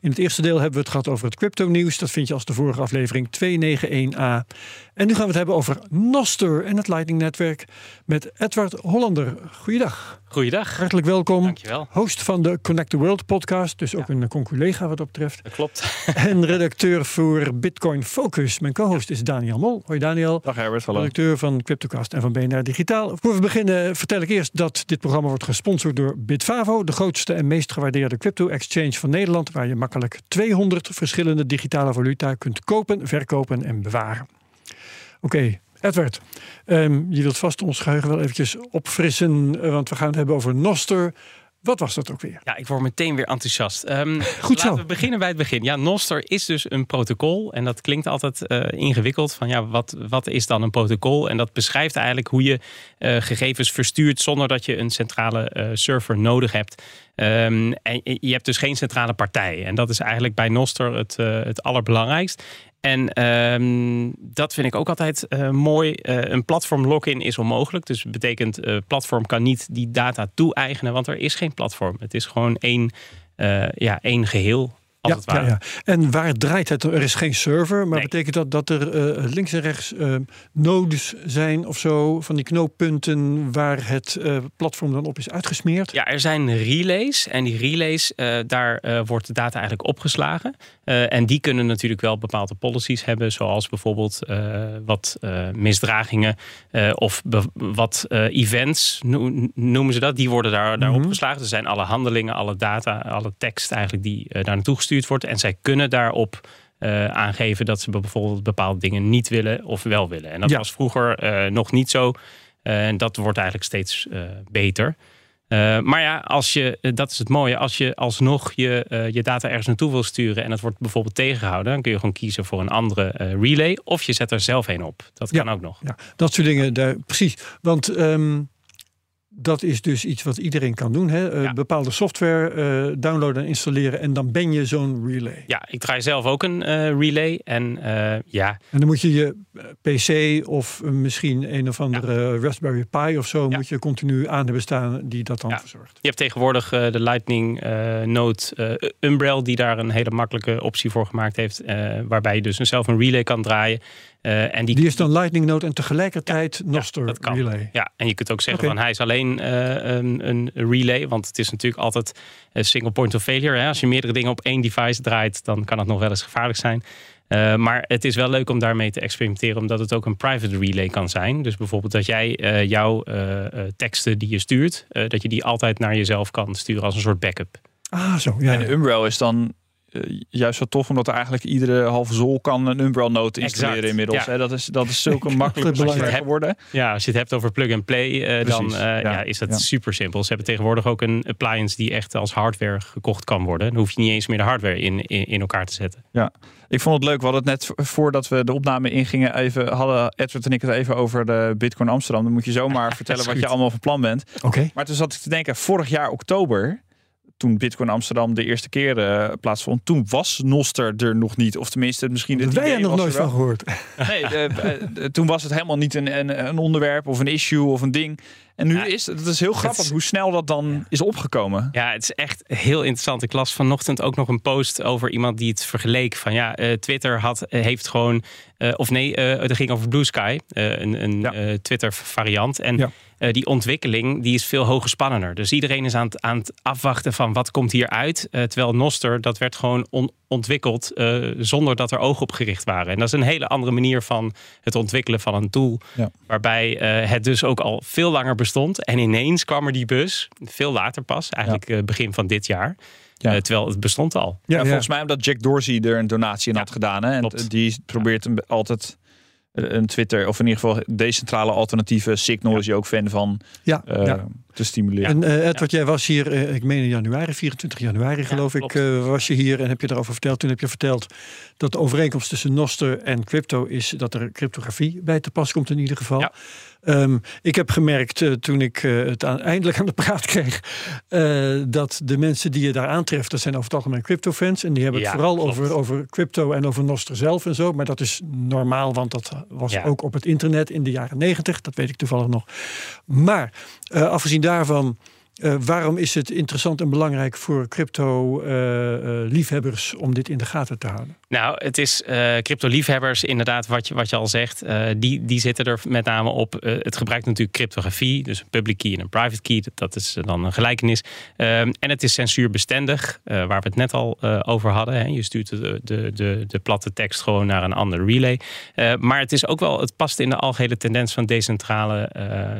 In het eerste deel hebben we het gehad over het crypto-nieuws. Dat vind je als de vorige aflevering 291a. En nu gaan we het hebben over Noster en het Lightning-netwerk met Edward Hollander. Goeiedag. Goeiedag. Hartelijk welkom. Dankjewel. Host van de Connect the World podcast, dus ook een conculega wat dat betreft. Dat klopt. En redacteur voor Bitcoin Focus. Mijn co-host is Daniel Mol. Hoi Daniel. Dag Herbert, hallo. Redacteur van Cryptocast en van BNR Digitaal. Voor we beginnen vertel ik eerst dat dit programma wordt gesponsord door Bitfavo, de grootste en meest gewaardeerde crypto-exchange van Nederland, waar je makkelijk 200 verschillende digitale valuta kunt kopen, verkopen en bewaren. Oké, Edward, ehm, je wilt vast ons geheugen wel eventjes opfrissen, eh, want we gaan het hebben over Noster. Wat was dat ook weer? Ja, ik word meteen weer enthousiast. Ehm, Goed zo. Laten we beginnen bij het begin. Ja, Noster is dus een protocol. En dat klinkt altijd eh, ingewikkeld. Van ja, wat, wat is dan een protocol? En dat beschrijft eigenlijk hoe je gegevens verstuurt zonder dat je een centrale eh, server nodig hebt. Ehm, en je hebt dus geen centrale partij. En dat is eigenlijk bij Noster het, eh, het allerbelangrijkst. En ehm, dat vind ik ook altijd eh, mooi. Eh, een platform lock-in is onmogelijk. Dus betekent, uh, platform kan niet die data toe-eigenen, want er is geen platform. Het is gewoon één, eh, ja, één geheel. Als Ja, het ware. ja, ja. En waar draait het? Er is geen server, maar Nee. betekent dat dat er eh, links en rechts eh, nodes zijn of zo, van die knooppunten waar het eh, platform dan op is uitgesmeerd? Ja, er zijn relays. En die relays, daar wordt de data eigenlijk opgeslagen. En die kunnen natuurlijk wel bepaalde policies hebben. Zoals bijvoorbeeld wat misdragingen of wat events no- noemen ze dat. Die worden daar, daar Mhm. opgeslagen. Er zijn alle handelingen, alle data, alle tekst eigenlijk die daar naartoe gestuurd wordt. En zij kunnen daarop eh, aangeven dat ze bijvoorbeeld bepaalde dingen niet willen of wel willen. En dat Ja. was vroeger eh, nog niet zo. Eh, en dat wordt eigenlijk steeds beter. Maar ja, als je, dat is het mooie. Als je alsnog je, je data ergens naartoe wil sturen en dat wordt bijvoorbeeld tegengehouden, dan kun je gewoon kiezen voor een andere relay. Of je zet er zelf een op. Dat Ja. kan ook nog. Ja, dat soort dingen, daar, precies. Want ehm, dat is dus iets wat iedereen kan doen. Hè? Eh. Bepaalde software eh, downloaden en installeren en dan ben je zo'n relay. Ja, ik draai zelf ook een eh, relay. En ja, En dan moet je je PC of misschien een of andere Raspberry Pi of zo, Ja. moet je continu aan hebben staan die dat dan verzorgt. je hebt tegenwoordig de Lightning Node Umbrel, die daar een hele makkelijke optie voor gemaakt heeft. waarbij je dus zelf een relay kan draaien. Eh, en die, Die is dan Lightning Node en tegelijkertijd Noster dat kan. relay. Ja, en je kunt ook zeggen van hij is alleen eh, een, een relay. Want het is natuurlijk altijd een single point of failure. Hè? Als je meerdere dingen op één device draait, dan kan het nog wel eens gevaarlijk zijn. Eh, maar het is wel leuk om daarmee te experimenteren, omdat het ook een private relay kan zijn. Dus bijvoorbeeld dat jij eh, jouw eh, eh, teksten die je stuurt, eh, dat je die altijd naar jezelf kan sturen als een soort backup. Ah, zo. Ja, En ja. Umbrel is dan eh, juist zo tof, omdat er eigenlijk iedere halve zol kan een Umbrel node installeren Exact, inmiddels. ja. hè. Dat is, dat is zulke makkelijke belangrijk. geworden. Ja, als je het hebt over plug and play, eh, dan eh, ja. ja, is dat ja. super simpel. Ze hebben tegenwoordig ook een appliance die echt als hardware gekocht kan worden. Dan hoef je niet eens meer de hardware in, in, in elkaar te zetten. Ik vond het leleuk. We hadden het net vo- voordat we de opname ingingen even hadden Edward en ik het even over de Bitcoin Amsterdam. Dan moet je zomaar vertellen wat je allemaal van plan bent. Oké. Maar toen zat ik te denken, vorig jaar oktober, toen Bitcoin Amsterdam de eerste keer eh, plaatsvond, toen was Noster er nog niet. Of tenminste, misschien het Wij hebben nog nooit van gehoord. Nee, eh, eh, toen was het helemaal niet een, een, een onderwerp of een issue of een ding. En nu Ja, is het, is heel grappig is- hoe snel dat dan is opgekomen. Ja, het is echt heel interessant. Ik las vanochtend ook nog een post over iemand die het vergeleek. Van ja, eh, Twitter had, eh, heeft gewoon. eh, of nee, eh het ging over Blue Sky, een, een Ja. eh, Twitter variant. En die ontwikkeling die is veel hoger spannender. Dus iedereen is aan het, aan het afwachten van wat komt hier uit. Terwijl Noster, dat werd gewoon on- ontwikkeld eh, zonder dat er ogen op gericht waren. En dat is een hele andere manier van het ontwikkelen van een tool. Ja. Waarbij eh, het dus ook al veel langer bestond. En ineens kwam er die bus, veel later pas, eigenlijk eh, begin van dit jaar. Ja. Terwijl het bestond al. Ja, Ja, volgens mij omdat Jack Dorsey er een donatie in Ja, had gedaan. Hè? En klopt. die probeert hem altijd een Twitter, of in ieder geval decentrale alternatieve. Signal is je ook fan van. Ja, uh, ja. Te stimuleren. En uh, Edward, jij was hier, uh, ik meen in januari, 24 januari geloof ik, was je hier en heb je daarover verteld. Toen heb je verteld dat de overeenkomst tussen Noster en crypto is dat er cryptografie bij te pas komt in ieder geval. Ja. Um, ik heb gemerkt uh, toen ik uh, het aan, eindelijk aan de praat kreeg, uh, dat de mensen die je daar aantreft, dat zijn over het algemeen crypto-fans. En die hebben het vooral klopt. over, over crypto en over Noster zelf en zo. Maar dat is normaal, want dat was Ja. ook op het internet in de jaren negentig. Dat weet ik toevallig nog. Maar uh, afgezien daarvan. Uh, waarom is het interessant en belangrijk voor crypto-liefhebbers om dit in de gaten te houden? Nou, het is uh, crypto-liefhebbers, inderdaad, wat je, wat je al zegt. Uh, die, die zitten er met name op. Uh, het gebruikt natuurlijk cryptografie, dus een public key en een private key. Dat, is dan een gelijkenis. Um, en het is censuurbestendig, waar we het net al over hadden. Hè. Je stuurt de, de, de, platte tekst gewoon naar een ander relay. maar het is ook wel, het past in de algehele tendens van decentrale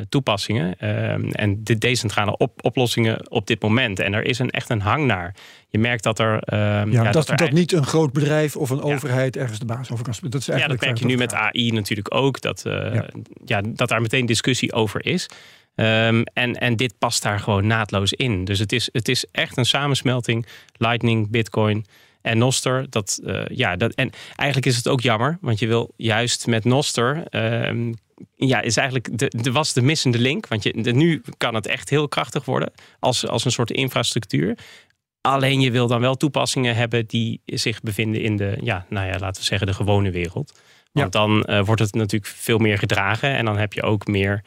toepassingen. Um, en de decentrale op, oplossingen op dit moment. En er is een, echt een hang naar. Je merkt dat er. Um, Ja, ja, dat, dat, er dat niet een groot bedrijf of een overheid ergens de baas over kan spelen. Dat is ja, eigenlijk dat merk je nu met AI natuurlijk ook. Dat, uh, Ja. ja. Ja, dat daar meteen discussie over is. Um, en, en dit past daar gewoon naadloos in. Dus het is, het is echt een samensmelting. Lightning, Bitcoin en Noster. Dat, uh, ja, dat, en eigenlijk is het ook jammer. Want je wil juist met Noster... Um, ja, is eigenlijk de, de, was de missende link. Want je, de, nu kan het echt heel krachtig worden als, als een soort infrastructuur. Alleen je wil dan wel toepassingen hebben die zich bevinden in de, ja, nou ja, laten we zeggen, de gewone wereld. Want dan uh, wordt het natuurlijk veel meer gedragen en dan heb je ook meer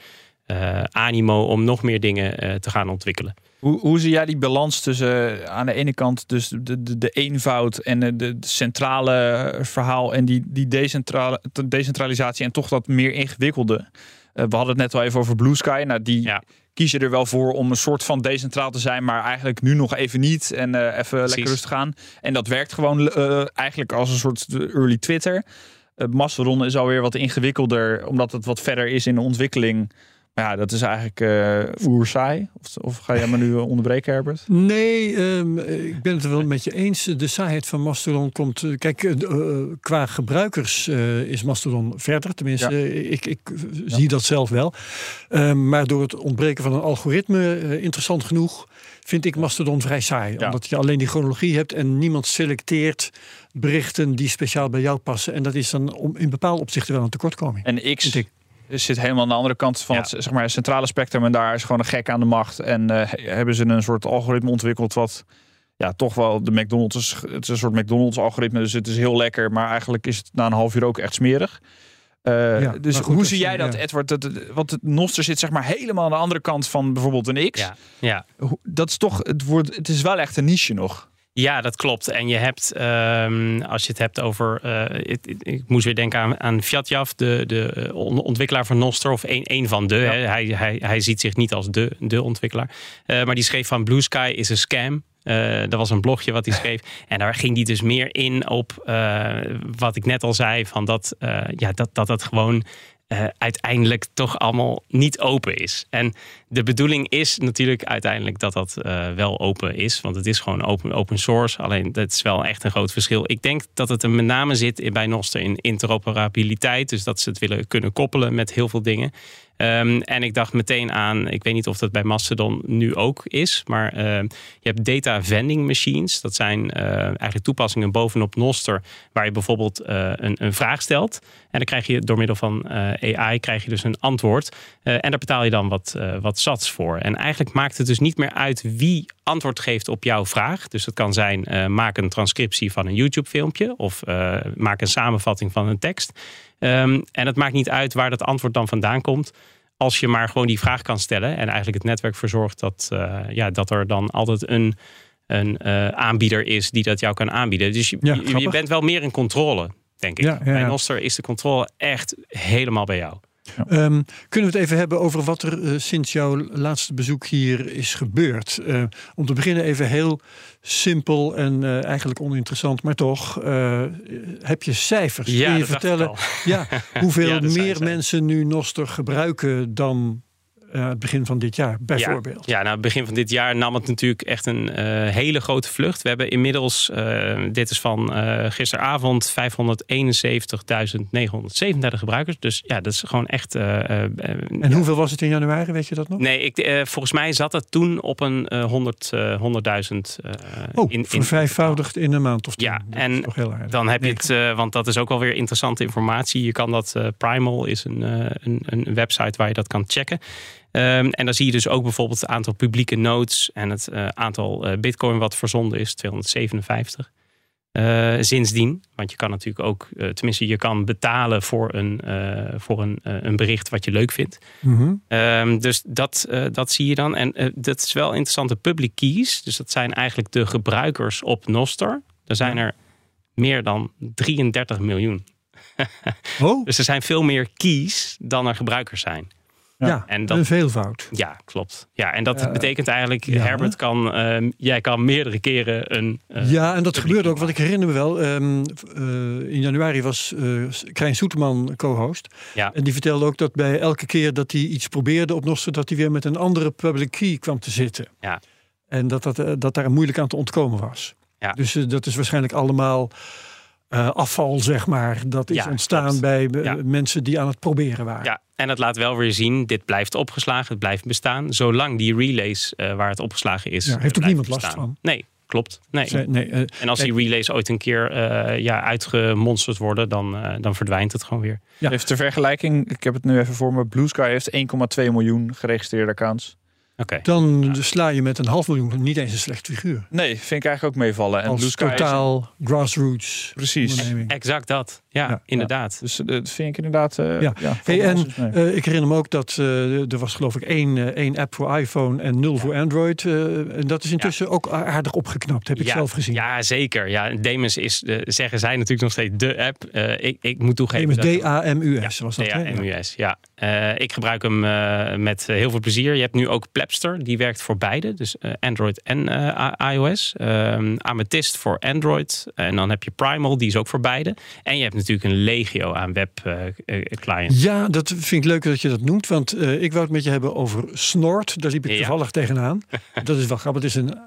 uh, animo om nog meer dingen uh, te gaan ontwikkelen. Hoe, hoe zie jij die balans tussen aan de ene kant dus de, de, de eenvoud en de, de centrale verhaal en die, die decentrale, decentralisatie en toch dat meer ingewikkelde? We hadden het net al even over Blue Sky. Nou, die Ja. Kiezen er wel voor om een soort van decentraal te zijn, maar eigenlijk nu nog even niet en uh, even lekker rustig aan. En dat werkt gewoon uh, eigenlijk als een soort early Twitter. Uh, Mastodon is alweer wat ingewikkelder, omdat het wat verder is in de ontwikkeling. Maar ja, dat is eigenlijk uh, oer saai. Of, of, ga jij me nu onderbreken, Herbert? Nee, um, ik ben het er wel met je eens. De saaiheid van Mastodon komt... Uh, kijk, uh, qua gebruikers is Mastodon verder. Tenminste, ja. ik, ik ja. zie dat zelf wel. Um, maar door het ontbreken van een algoritme, interessant genoeg... vind ik Mastodon vrij saai. Ja. Omdat je alleen die chronologie hebt... en niemand selecteert berichten die speciaal bij jou passen. En dat is dan om, in bepaalde opzichten wel een tekortkoming. En X zit helemaal aan de andere kant van Ja. het zeg maar, centrale spectrum. En daar is gewoon een gek aan de macht. En eh, hebben ze een soort algoritme ontwikkeld wat ja, toch wel de McDonald's is. Het is een soort McDonald's algoritme, dus het is heel lekker. Maar eigenlijk is het na een half uur ook echt smerig. Uh, Ja, dus goed, hoe zie jij dat, ja. Edward? Dat, want het Noster zit zeg maar helemaal aan de andere kant van bijvoorbeeld een X. Ja, ja. Dat is toch, het, wordt, het is wel echt een niche nog. Ja, dat klopt. En je hebt, ehm, als je het hebt over. eh, ik, ik, ik moest weer denken aan, aan Fjatjaf, de, de eh, on- ontwikkelaar van Noster, of een, een van de. Hè. Hij, hij, hij ziet zich niet als de, de ontwikkelaar. Eh, maar die schreef van Blue Sky is een scam. Dat was een blogje wat hij schreef. En daar ging hij dus meer in op wat ik net al zei: van dat, ja, dat, dat het gewoon. Eh, uiteindelijk toch allemaal niet open is. En de bedoeling is natuurlijk uiteindelijk dat dat eh, wel open is. Want het is gewoon open, open source. Alleen dat is wel echt een groot verschil. Ik denk dat het er met name zit bij Noster in interoperabiliteit. Dus dat ze het willen kunnen koppelen met heel veel dingen. Ehm, en ik dacht meteen aan, ik weet niet of dat bij Mastodon nu ook is, maar eh, je hebt data vending machines. Dat zijn eh, eigenlijk toepassingen bovenop Noster, waar je bijvoorbeeld eh, een, een vraag stelt. En dan krijg je door middel van AI krijg je dus een antwoord. En daar betaal je dan wat, wat sats voor. En eigenlijk maakt het dus niet meer uit wie antwoord geeft op jouw vraag. Dus dat kan zijn, maak een transcriptie van een YouTube filmpje of maak een samenvatting van een tekst. Ehm, en het maakt niet uit waar dat antwoord dan vandaan komt. Als je maar gewoon die vraag kan stellen. En eigenlijk het netwerk verzorgt dat, eh, ja, dat er dan altijd een, een eh, aanbieder is die dat jou kan aanbieden. Dus je, Ja, je- je, grappig. bent wel meer in controle, denk ik. Ja, ja, Bij. Noster is de controle echt helemaal bij jou. Ehm, kunnen we het even hebben over wat er eh, sinds jouw laatste bezoek hier is gebeurd? Eh, om te beginnen even heel simpel en eh, eigenlijk oninteressant, maar toch. heb je cijfers? Kun je vertellen ja, hoeveel Ja, meer mensen nu Noster gebruiken dan uh, het begin van dit jaar, bijvoorbeeld. Ja, ja nou, begin van dit jaar nam het natuurlijk echt een hele grote vlucht. We hebben inmiddels, dit is van gisteravond, 571.937 gebruikers. Dus ja, dat is gewoon echt. en hoeveel was het in januari, weet je dat nog? Nee, ik, volgens mij zat het toen op een 100, 100.000. oh, in, vervijfvoudigd in een maand of tien. Ja, en dan heb je het, want dat is ook wel weer interessante informatie. Je kan dat, Primal is een, een, een website waar je dat kan checken. Um, en dan zie je dus ook bijvoorbeeld het aantal publieke nodes en het uh, aantal uh, bitcoin wat verzonden is, 257. Uh, eh, sindsdien, want je kan natuurlijk ook, tenminste je kan betalen voor een, voor een, een bericht wat je leuk vindt. Mm -hmm. dus dat, dat zie je dan. En dat is wel interessante public keys. Dus dat zijn eigenlijk de gebruikers op Noster. Er zijn er meer dan 33 miljoen. oh. Dus er zijn veel meer keys dan er gebruikers zijn. Ja, en dat, een veelvoud. Ja, klopt. Ja, en dat betekent eigenlijk, Herbert kan, uh, jij kan meerdere keren een. Uh, ja, en dat gebeurde ook, wat ik herinner me wel. Um, uh, in januari was Krijn Soeterman co-host. Ja. En die vertelde ook dat bij elke keer dat hij iets probeerde op Nostra, dat hij weer met een andere public key kwam te zitten. Ja. En dat, dat, dat daar moeilijk aan te ontkomen was. Ja. Dus dat is waarschijnlijk allemaal uh, afval, zeg maar. Dat is ontstaan bij uh, mensen die aan het proberen waren. Ja, en het laat wel weer zien, dit blijft opgeslagen, het blijft bestaan. Zolang die relays uh, waar het opgeslagen is. Ja, heeft ook niemand bestaan. last van? Nee, klopt. Nee. nee en als die relays ooit een keer ja, uitgemonsterd worden, dan, dan verdwijnt het gewoon weer. Ja. Even ter vergelijking, ik heb het nu even voor me. Blue Sky heeft 1,2 miljoen geregistreerde accounts. Dan sla je met een half miljoen niet eens een slecht figuur. Nee, vind ik eigenlijk ook meevallen. En Als totaal grassroots Precies. Exact dat. Ja, inderdaad. Dus eh, dat vind ik inderdaad... Uh, ja. Hey, en uh, ik herinner me ook dat er was geloof ik één, één app voor iPhone en nul voor Android. en dat is intussen ook aardig opgeknapt, heb ik zelf gezien. Ja, zeker. Ja, Demus is, zeggen zij natuurlijk nog steeds de app. ik, ik moet toegeven... Demus D-A-M-U-S was dat, D-A-M-U-S, ja. ik gebruik hem met heel veel plezier. Je hebt nu ook Die werkt voor beide, dus uh, Android en uh, iOS. Um, Amethyst voor Android. En dan heb je Primal, die is ook voor beide. En je hebt natuurlijk een legio aan webclients. Uh, ja, dat vind ik leuk dat je dat noemt, want ik wou het met je hebben over Snort. Daar liep ik toevallig tegenaan. dat is wel grappig. Het is een,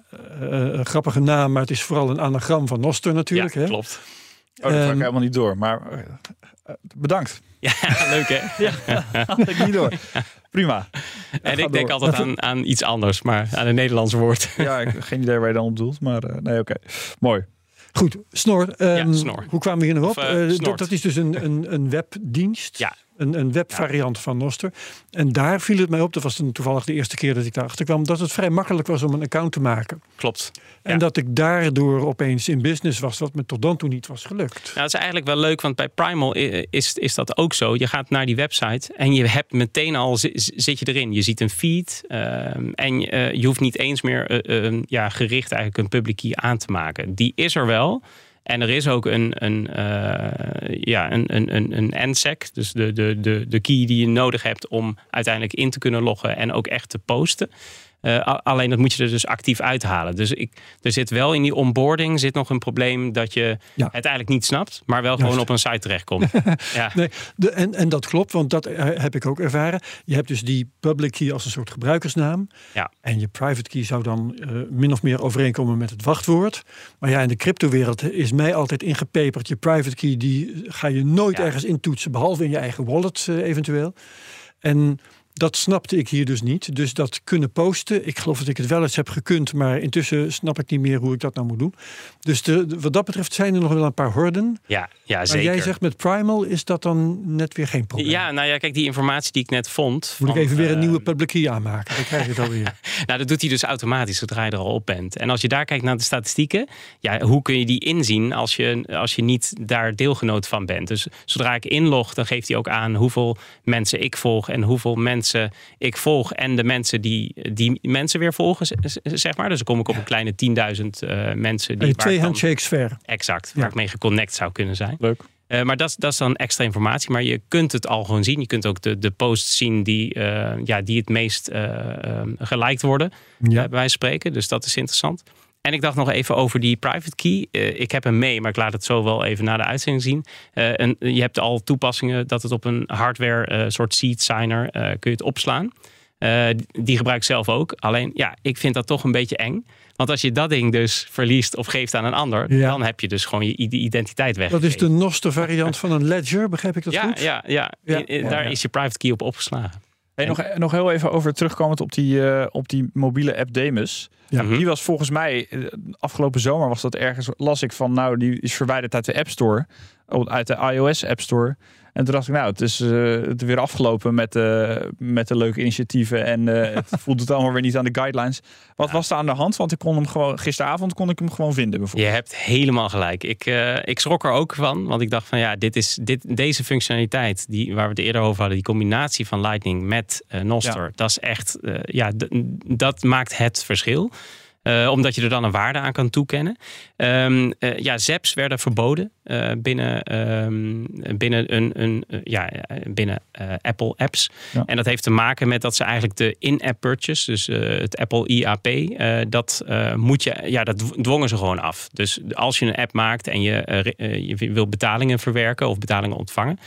een, grappige naam, maar het is vooral een anagram van Noster natuurlijk. Ja, hè? klopt. Oh, dat ga ik helemaal niet door, maar bedankt. Ja, leuk hè? ja, had ik niet door. Prima. En ik denk altijd aan, aan iets anders, maar aan een Nederlands woord. ja, ik geen idee waar je dan op doelt, maar uh, nee, oké. Okay. Mooi. Goed, Snor. Um, ja, snor. Hoe kwamen we hier nog op? Of, uh, uh, dat, dat, is dus een, een, een webdienst. Ja, een, een webvariant ja. van Noster. En daar viel het mij op, dat was dan toevallig de eerste keer dat ik daarachter kwam, dat het vrij makkelijk was om een account te maken. Klopt. En ja. dat ik daardoor opeens in business was, wat me tot dan toe niet was gelukt. Nou, dat is eigenlijk wel leuk, want bij Primal is, is dat ook zo. Je gaat naar die website en je hebt meteen al, zit je erin. Je ziet een feed um, en uh, je hoeft niet eens meer uh, uh, ja, gericht eigenlijk een public key aan te maken. Die is er wel. En er is ook een, een, uh, ja, een, een, een, een NSEC, dus de, de, de, de key die je nodig hebt om uiteindelijk in te kunnen loggen en ook echt te posten. Uh, alleen dat moet je er dus actief uithalen. Dus ik, er zit wel in die onboarding zit nog een probleem dat je ja. eigenlijk niet snapt, maar wel gewoon op een site terechtkomt. ja. nee, de, en, en dat klopt, want dat heb ik ook ervaren. Je hebt dus die public key als een soort gebruikersnaam. Ja. En je private key zou dan uh, min of meer overeenkomen met het wachtwoord. Maar ja, in de cryptowereld is mij altijd ingepeperd. Je private key die ga je nooit ja. ergens intoetsen, behalve in je eigen wallet uh, eventueel. En dat snapte ik hier dus niet. Dus dat kunnen posten. Ik geloof dat ik het wel eens heb gekund, maar intussen snap ik niet meer hoe ik dat nou moet doen. Dus de, wat dat betreft zijn er nog wel een paar horden. Ja, ja maar zeker. jij zegt met Primal is dat dan net weer geen probleem. Ja, nou ja, kijk, die informatie die ik net vond. Moet van, ik even weer een uh, nieuwe public key aanmaken? Dan krijg je het alweer. nou, dat doet hij dus automatisch zodra je er al op bent. En als je daar kijkt naar de statistieken, ja, hoe kun je die inzien als je, als je niet daar deelgenoot van bent? Dus zodra ik inlog, dan geeft hij ook aan hoeveel mensen ik volg en hoeveel mensen ik volg en de mensen die die mensen weer volgen, zeg maar. Dus dan kom ik op een kleine 10.000 uh, mensen. Die, twee handshakes ver. Exact, waar ja. ik mee geconnect zou kunnen zijn. Leuk. Uh, maar dat, dat is dan extra informatie. Maar je kunt het al gewoon zien. Je kunt ook de, de posts zien die, uh, ja, die het meest uh, geliked worden. Ja. bij wijze van spreken. Dus dat is interessant. En ik dacht nog even over die private key. Uh, ik heb hem mee, maar ik laat het zo wel even na de uitzending zien. Uh, en je hebt al toepassingen dat het op een hardware uh, soort seed signer kun je het opslaan. die gebruik ik zelf ook. Alleen ja, ik vind dat toch een beetje eng. Want als je dat ding dus verliest of geeft aan een ander, dan heb je dus gewoon je identiteit weg. Dat is de Noster variant van een ledger, begrijp ik dat ja, goed? Ja, ja, ja. daar is je private key op opgeslagen. Hey, nog, nog heel even over terugkomend op die, uh, op die mobiele app Demus. Ja. Die mhm. was volgens mij, eh, afgelopen zomer was dat ergens, las ik van, nou, die is verwijderd uit de App Store, uit de iOS App Store. En toen dacht ik, nou, het is, uh, het weer afgelopen met, uh, met de leuke initiatieven. En uh, het voelt het allemaal weer niet aan de guidelines. Wat was er aan de hand? Want ik kon hem gewoon, gisteravond kon ik hem gewoon vinden. Bijvoorbeeld. Je hebt helemaal gelijk. Ik, ik schrok er ook van. Want ik dacht van ja, dit is, dit, deze functionaliteit die, waar we het eerder over hadden. Die combinatie van Lightning met Noster. Dat is echt, ja, dat maakt het verschil. Uh, omdat je er dan een waarde aan kan toekennen. Um, uh, ja, ZEPs werden verboden uh, binnen, um, binnen, een, een, ja, binnen Apple apps. Ja. En dat heeft te maken met dat ze eigenlijk de in-app purchase, dus het Apple IAP, dat moet je, ja, dat dwongen ze gewoon af. Dus als je een app maakt en je, je wil betalingen verwerken of betalingen ontvangen,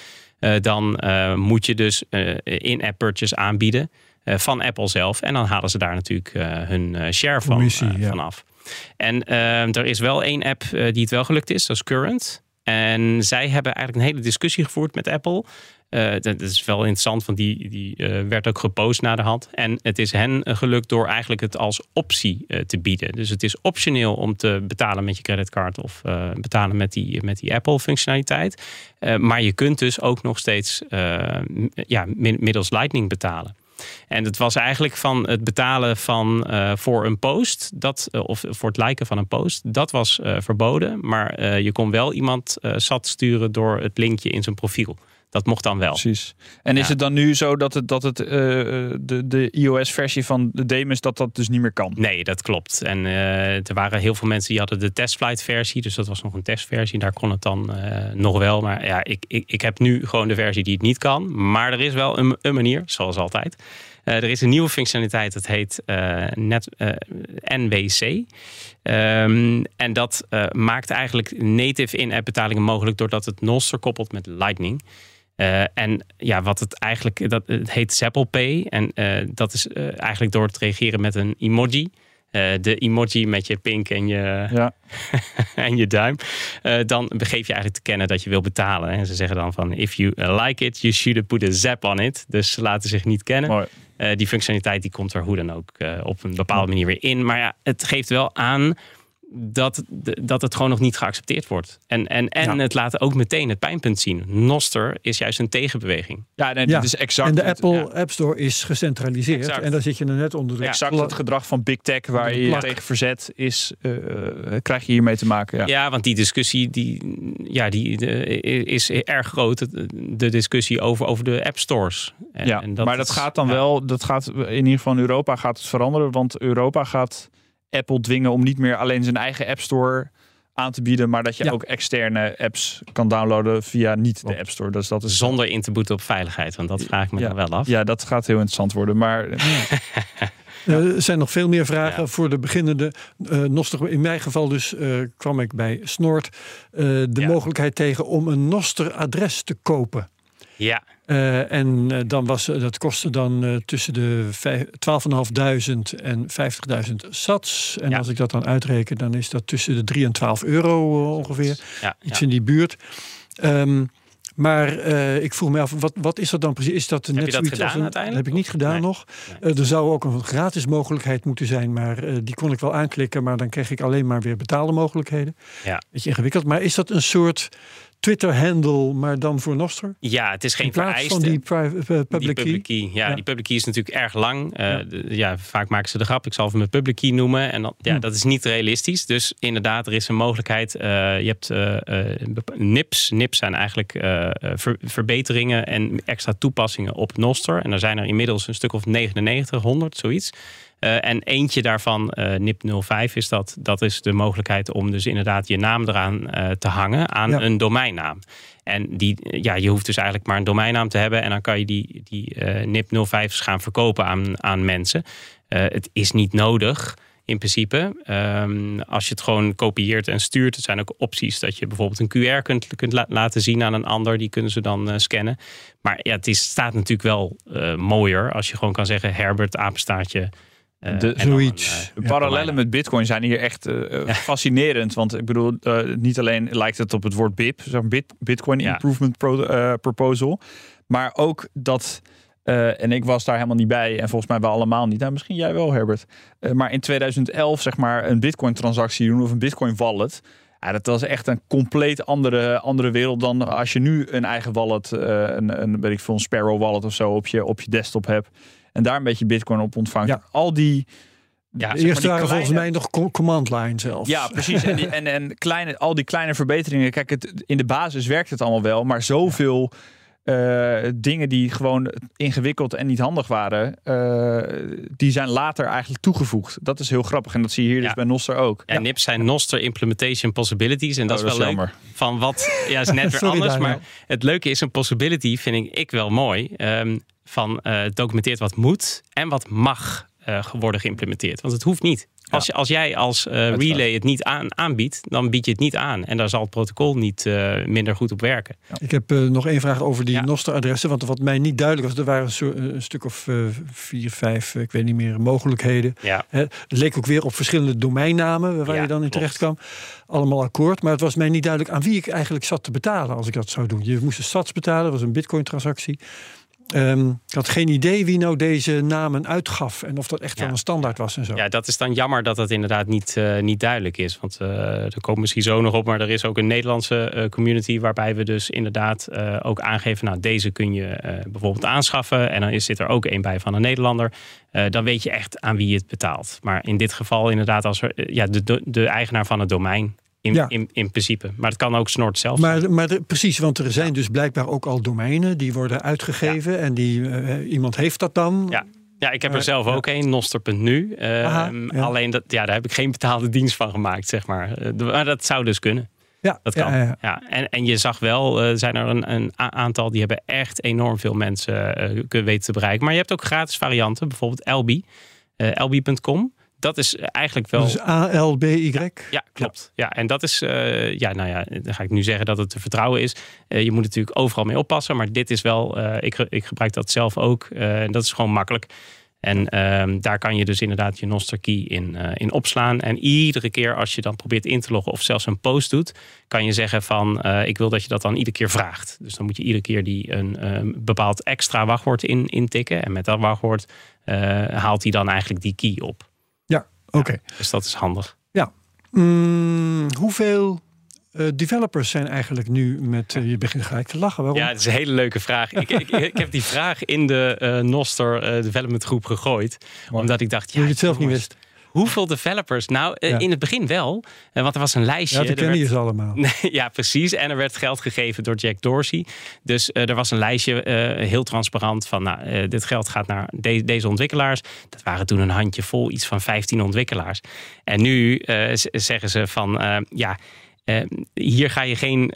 dan moet je dus in-app purchase aanbieden. Eh, van Apple zelf. En dan halen ze daar natuurlijk eh, hun eh, share van, ja. vanaf. En er is wel één app die het wel gelukt is, dat is Current. En zij hebben eigenlijk een hele discussie gevoerd met Apple. Uh, dat is wel interessant, want die, die werd ook gepost na de hand. En het is hen gelukt door eigenlijk het als optie te bieden. Dus het is optioneel om te betalen met je creditcard of betalen met die, met die Apple-functionaliteit. maar je kunt dus ook nog steeds ja, middels Lightning betalen. En het was eigenlijk van het betalen van, uh, voor een post, dat, uh, of voor het liken van een post, dat was uh, verboden. Maar je kon wel iemand zat sturen door het linkje in zijn profiel. Dat mocht dan wel. Precies. En is het dan nu zo dat het, dat het de, de iOS-versie van de Demus dat dat dus niet meer kan? Nee, dat klopt. En er waren heel veel mensen die hadden de testflight-versie, dus dat was nog een testversie. Daar kon het dan nog wel. Maar ja, ik, ik, ik heb nu gewoon de versie die het niet kan. Maar er is wel een, een manier, zoals altijd. Eh, er is een nieuwe functionaliteit, dat heet uh, net, uh, NWC. Um, en dat maakt eigenlijk native in-app betalingen mogelijk doordat het Noster koppelt met Lightning. Uh, en ja, wat het eigenlijk, dat, het heet Zapple Pay. En uh, dat is uh, eigenlijk door te reageren met een emoji. de emoji met je pink en je, ja. en je duim. dan begeef je eigenlijk te kennen dat je wil betalen. En ze zeggen dan van, if you like it, you should put a zap on it. Dus ze laten zich niet kennen. Mooi. Die functionaliteit die komt er hoe dan ook op een bepaalde manier weer in. Maar ja, het geeft wel aan dat, dat het gewoon nog niet geaccepteerd wordt. En, en, en het laat ook meteen het pijnpunt zien. Noster is juist een tegenbeweging. Ja, nee, ja. is exact. En de Apple App Store is gecentraliseerd. En daar zit je er net onder. De exact het gedrag van Big Tech waar je je tegen verzet, is, uh, krijg je hiermee te maken. Ja. ja, want die discussie die, ja, die, de, is erg groot. De discussie over, over de App Stores. En, ja, en dat maar dat gaat dan wel, dat gaat in ieder geval in Europa gaat het veranderen. Want Europa gaat Apple dwingen om niet meer alleen zijn eigen App Store aan te bieden, maar dat je ook externe apps kan downloaden via niet de App Store. Dus dat is zonder in te boeten op veiligheid, want dat vraag ik me ja. dan wel af. Ja, dat gaat heel interessant worden, maar. Eh, er zijn nog veel meer vragen voor de beginnende. Uh, Noster, in mijn geval dus uh, kwam ik bij Snort de mogelijkheid tegen om een Noster-adres te kopen. Ja. Uh, en uh, dan was, dat kostte dan tussen de 12.500 en 50.000 sats. En ja. als ik dat dan uitreken, dan is dat tussen de 3 en 12 euro ongeveer. Ja, Iets ja. in die buurt. Um, maar ik vroeg me af, wat, wat is dat dan precies? Is dat heb net je dat gedaan een, uiteindelijk? heb ik niet gedaan nee. nog. Nee. er zou ook een gratis mogelijkheid moeten zijn, maar die kon ik wel aanklikken. Maar dan kreeg ik alleen maar weer betaalde mogelijkheden. Ja. Beetje ingewikkeld. Maar is dat een soort Twitter-handle, maar dan voor Noster? Ja, het is geen vereiste. van die private, uh, public, die public key. key. Ja, ja, die public key is natuurlijk erg lang. Uh, ja. De, ja. vaak maken ze de grap. Ik zal hem een public key noemen. En dan, ja, hm. dat is niet realistisch. Dus inderdaad, er is een mogelijkheid. Uh, je hebt NIPs. NIPs zijn eigenlijk ver, verbeteringen en extra toepassingen op Noster. En er zijn er inmiddels een stuk of 99, 100, zoiets. Uh, en eentje daarvan, uh, NIP 05, is dat. Dat is de mogelijkheid om dus inderdaad je naam eraan uh, te hangen aan ja. een domeinnaam. En die, ja, je hoeft dus eigenlijk maar een domeinnaam te hebben. En dan kan je die, die NIP 05's gaan verkopen aan, aan mensen. het is niet nodig in principe. Ehm, als je het gewoon kopieert en stuurt, er zijn ook opties dat je bijvoorbeeld een QR kunt, kunt laten zien aan een ander. Die kunnen ze dan scannen. Maar ja, het is, staat natuurlijk wel mooier als je gewoon kan zeggen Herbert apenstaartje de, zoiets. de parallellen met Bitcoin zijn hier echt uh, fascinerend. Want ik bedoel, uh, niet alleen lijkt het op het woord BIP, zo'n Bit, Bitcoin Improvement pro, Proposal, maar ook dat. en ik was daar helemaal niet bij. En volgens mij wel allemaal niet. Nou, misschien jij wel, Herbert. maar in 2011, zeg maar, een Bitcoin-transactie doen of een Bitcoin-wallet. Ja, dat was echt een compleet andere, andere wereld dan als je nu een eigen wallet, een, een, weet ik veel, een Sparrow wallet of zo op je, op je desktop hebt en daar een beetje bitcoin op ontvangt. Ja. Al die ja, Eerst waren kleine... volgens mij nog command line zelf. Ja, precies. En, die, en, en kleine, al die kleine verbeteringen. Kijk, het, in de basis werkt het allemaal wel. Maar zoveel uh, dingen die gewoon ingewikkeld en niet handig waren, uh, die zijn later eigenlijk toegevoegd. Dat is heel grappig. En dat zie je hier dus bij Noster ook. Ja, NIPS zijn Noster Implementation Possibilities. En dat oh, is wel leuk. Van wat, ja, is net weer anders. Maar het leuke is, een possibility vind ik, ik wel mooi. Um, van uh, documenteert wat moet en wat mag uh, worden geïmplementeerd. Want het hoeft niet. Als, als jij als uh, relay het niet aan, aanbiedt, dan bied je het niet aan. En daar zal het protocol niet uh, minder goed op werken. Ik heb uh, nog één vraag over die ja. Noster-adressen. Want wat mij niet duidelijk was, er waren een, een stuk of vier, vijf, ik weet niet meer, mogelijkheden. Ja. het leek ook weer op verschillende domeinnamen waar je dan in terecht kwam. Allemaal akkoord. Maar het was mij niet duidelijk aan wie ik eigenlijk zat te betalen als ik dat zou doen. Je moest een sats betalen, dat was een bitcoin-transactie. Um, ik had geen idee wie nou deze namen uitgaf en of dat echt wel een standaard was en zo. Ja, dat is dan jammer dat dat inderdaad niet, uh, niet duidelijk is. Want uh, er komt misschien zo nog op, maar er is ook een Nederlandse uh, community waarbij we dus inderdaad ook aangeven, nou deze kun je bijvoorbeeld aanschaffen en dan is, zit er ook een bij van een Nederlander. dan weet je echt aan wie je het betaalt. Maar in dit geval inderdaad als er, ja, de, de, de eigenaar van het domein in, ja. in, in, principe. Maar het kan ook Snort zelf. Maar, maar precies, want er zijn dus blijkbaar ook al domeinen die worden uitgegeven. En die, uh, iemand heeft dat dan. Ja. Ja, ik heb er zelf ook een, noster.nu. Uh, Alleen dat, ja, daar heb ik geen betaalde dienst van gemaakt, zeg maar. Uh, maar dat zou dus kunnen. Ja, dat kan. Ja, ja. En, en je zag wel, uh, zijn er een, een, aantal die hebben echt enorm veel mensen kunnen weten te bereiken. Maar je hebt ook gratis varianten, bijvoorbeeld Elbi, Elbi.com dat is eigenlijk wel. Dus A-L-B-Y? Ja, klopt. Ja. en dat is, uh, ja, nou ja, dan ga ik nu zeggen dat het te vertrouwen is. Uh, je moet natuurlijk overal mee oppassen, maar dit is wel, uh, ik, ik gebruik dat zelf ook. en dat is gewoon makkelijk. En ehm, daar kan je dus inderdaad je Noster key in, in opslaan. En iedere keer als je dan probeert in te loggen of zelfs een post doet, kan je zeggen van ik wil dat je dat dan iedere keer vraagt. Dus dan moet je iedere keer die een bepaald extra wachtwoord in, intikken. En met dat wachtwoord haalt hij dan eigenlijk die key op. Oké. dus dat is handig. Ja. Mm, hoeveel uh, developers zijn eigenlijk nu met. Uh, je begint gelijk te lachen. Waarom? Ja, dat is een hele leuke vraag. ik, ik, ik, heb die vraag in de uh, Noster Development Groep gegooid. Omdat ik dacht. Ja, je het zelf niet wist. Hoeveel developers? Nou, eh, in het begin wel. Eh, want er was een lijstje. Ja, dat kennen je ze allemaal. ja, precies. En er werd geld gegeven door Jack Dorsey. Dus uh, er was een lijstje, heel transparant, van nou, dit geld gaat naar deze ontwikkelaars. Dat waren toen een handje vol, iets van 15 ontwikkelaars. En nu zeggen ze van, ja... hier ga je geen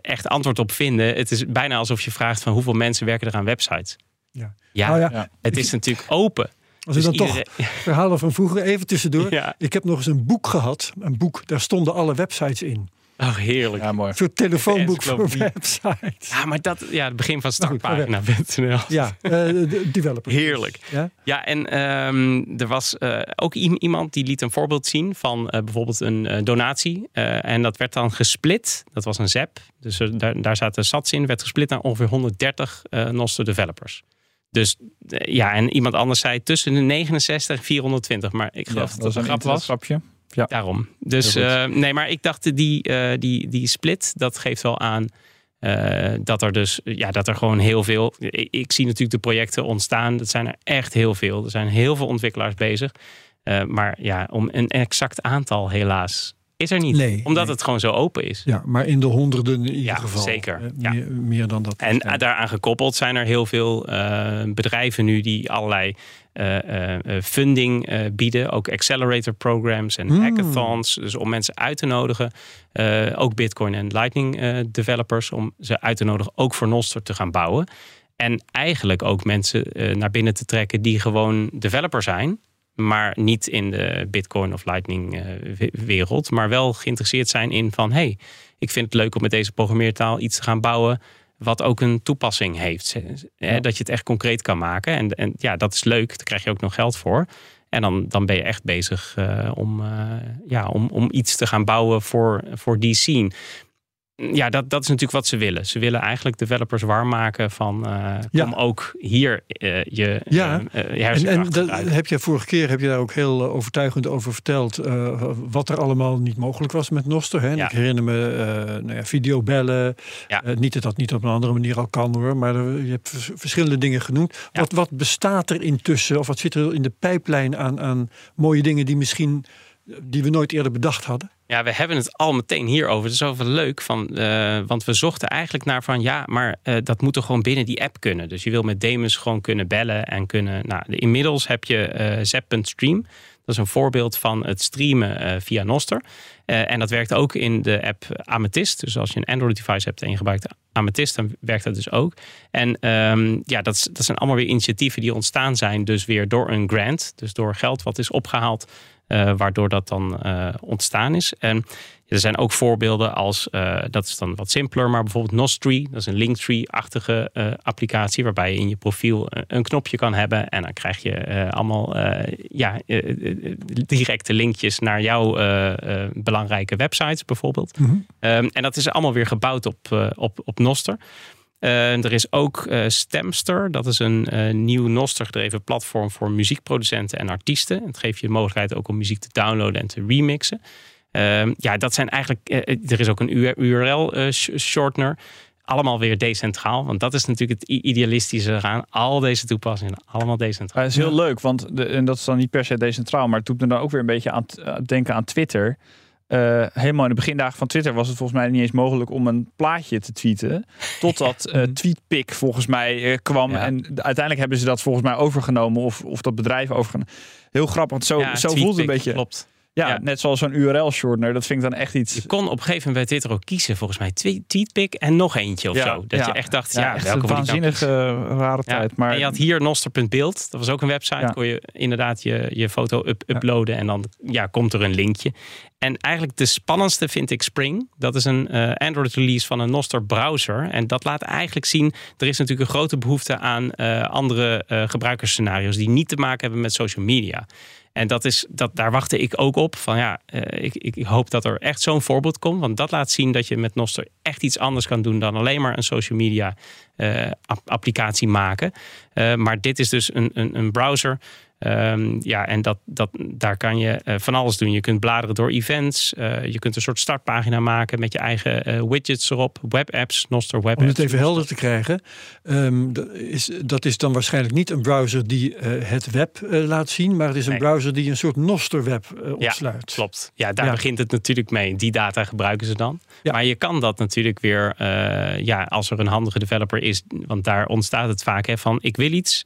echt antwoord op vinden. Het is bijna alsof je vraagt van hoeveel mensen werken er aan websites. Ja, ja, oh ja. het is natuurlijk open. Als dus ik dan toch verhalen van vroeger even tussendoor. Ik heb nog eens een boek gehad. Een boek, daar stonden alle websites in. Ach, heerlijk. Ja, mooi. Voor telefoonboek voor websites. Ja, maar dat, ja, het begin van nou startpagina.nl. Ja, uh, developer. Heerlijk. Ja, ja en um, er was uh, ook iemand die liet een voorbeeld zien van uh, bijvoorbeeld een donatie. en dat werd dan gesplit. Dat was een ZEP. Dus daar, daar zaten sats in. Werd gesplit naar ongeveer 130 Noster developers. Dus eh, ja, en iemand anders zei tussen de 69 en 420. Maar ik geloof dat, dat een grap was. Grapje. Ja. Daarom. Dus uh, nee, maar ik dacht die, uh, die, die split, dat geeft wel aan uh, dat er dus, ja, dat er gewoon heel veel. Ik, ik, zie natuurlijk de projecten ontstaan. Dat zijn er echt heel veel. Er zijn heel veel ontwikkelaars bezig. maar ja, om een exact aantal helaas is er niet. Nee, omdat het gewoon zo open is. Ja, maar in de honderden in ieder ja, geval. Zeker. Eh, ja. Meer, meer, dan dat. En daaraan gekoppeld zijn er heel veel uh, bedrijven nu die allerlei uh, funding bieden. Ook accelerator programs en hmm. hackathons. Dus om mensen uit te nodigen. ook Bitcoin en Lightning developers. Om ze uit te nodigen ook voor Noster te gaan bouwen. En eigenlijk ook mensen naar binnen te trekken die gewoon developer zijn maar niet in de Bitcoin of Lightning wereld, maar wel geïnteresseerd zijn in van hey, ik vind het leuk om met deze programmeertaal iets te gaan bouwen wat ook een toepassing heeft. Dat je het echt concreet kan maken. En, en ja, dat is leuk. Daar krijg je ook nog geld voor. En dan, dan ben je echt bezig uh, om, uh, ja, om, om iets te gaan bouwen voor, voor die scene ja, dat, dat is natuurlijk wat ze willen. Ze willen eigenlijk developers warm maken van uh, om ook hier uh, je ja. Uh, en, en dat heb je vorige keer heb je daar ook heel overtuigend over verteld wat er allemaal niet mogelijk was met Noster. Hè? Ja. Ik herinner me nou ja, videobellen. Niet dat dat niet op een andere manier al kan hoor, maar je hebt verschillende dingen genoemd. Wat, wat bestaat er intussen of wat zit er in de pijplijn aan, aan mooie dingen die misschien die we nooit eerder bedacht hadden? Ja, we hebben het al meteen hierover. Het is zoveel leuk, van, uh, want we zochten eigenlijk naar van ja, maar uh, dat moet er gewoon binnen die app kunnen. Dus je wil met Demus gewoon kunnen bellen en kunnen. Nou, inmiddels heb je uh, Zap.stream. Dat is een voorbeeld van het streamen via Noster. en dat werkt ook in de app Amethyst. Dus als je een Android-device hebt en je gebruikt Amethyst, dan werkt dat dus ook. En um, ja, dat, dat zijn allemaal weer initiatieven die ontstaan zijn, dus weer door een grant. Dus door geld wat is opgehaald uh, waardoor dat dan uh, ontstaan is. En er zijn ook voorbeelden als, uh, dat is dan wat simpeler, maar bijvoorbeeld Nostry, dat is een Linktree-achtige applicatie waarbij je in je profiel een knopje kan hebben en dan krijg je allemaal ja, directe linkjes naar jouw belangrijke websites bijvoorbeeld. Mm -hmm. um, en dat is allemaal weer gebouwd op, op, op Noster. Uh, er is ook uh, Stemster. Dat is een uh, nieuw Noster-gedreven platform voor muziekproducenten en artiesten. Het geeft je de mogelijkheid ook om muziek te downloaden en te remixen. Ehm, ja, dat zijn eigenlijk. er is ook een URL-shortener. Allemaal weer decentraal. Want dat is natuurlijk het idealistische eraan. Al deze toepassingen, allemaal decentraal. dat is heel leuk, want de, en dat is dan niet per se decentraal. Maar het doet me dan ook weer een beetje aan denken aan Twitter. Uh, helemaal in de begindagen van Twitter was het volgens mij niet eens mogelijk om een plaatje te tweeten. Totdat uh, TweetPic volgens mij uh, kwam. En uiteindelijk hebben ze dat volgens mij overgenomen. Of, of dat bedrijf overgenomen. Heel grappig, want zo, ja, zo voelt het een beetje. Klopt. Ja, net zoals zo'n URL-shortener. Dat vind ik dan echt iets... Je kon op een gegeven moment bij Twitter ook kiezen. Volgens mij TweetPic en nog eentje of zo. Dat je echt dacht, ja, echt welke een waanzinnige rare tijd. Maar... En je had hier noster.beeld. Dat was ook een website. Kon je inderdaad je, je foto up uploaden. En dan ja, komt er een linkje. En eigenlijk de spannendste vind ik Spring. Dat is een uh, Android release van een Noster browser. En dat laat eigenlijk zien, er is natuurlijk een grote behoefte aan uh, andere uh, gebruikersscenario's die niet te maken hebben met social media. En dat is, dat, daar wachtte ik ook op. Van ja, ik, ik, hoop dat er echt zo'n voorbeeld komt. Want dat laat zien dat je met Noster echt iets anders kan doen dan alleen maar een social media applicatie maken. maar dit is dus een, een, een browser Um, ja, en dat, dat, daar kan je uh, van alles doen. Je kunt bladeren door events. Uh, je kunt een soort startpagina maken met je eigen uh, widgets erop. Webapps, Noster web Om het even helder te krijgen. Um, dat, is, dat is dan waarschijnlijk niet een browser die het web laat zien. Maar het is een nee. browser die een soort Noster web opsluit. Ja, klopt. Ja, daar ja. begint het natuurlijk mee. Die data gebruiken ze dan. Ja. Maar je kan dat natuurlijk weer, ja, als er een handige developer is. Want daar ontstaat het vaak hè, van ik wil iets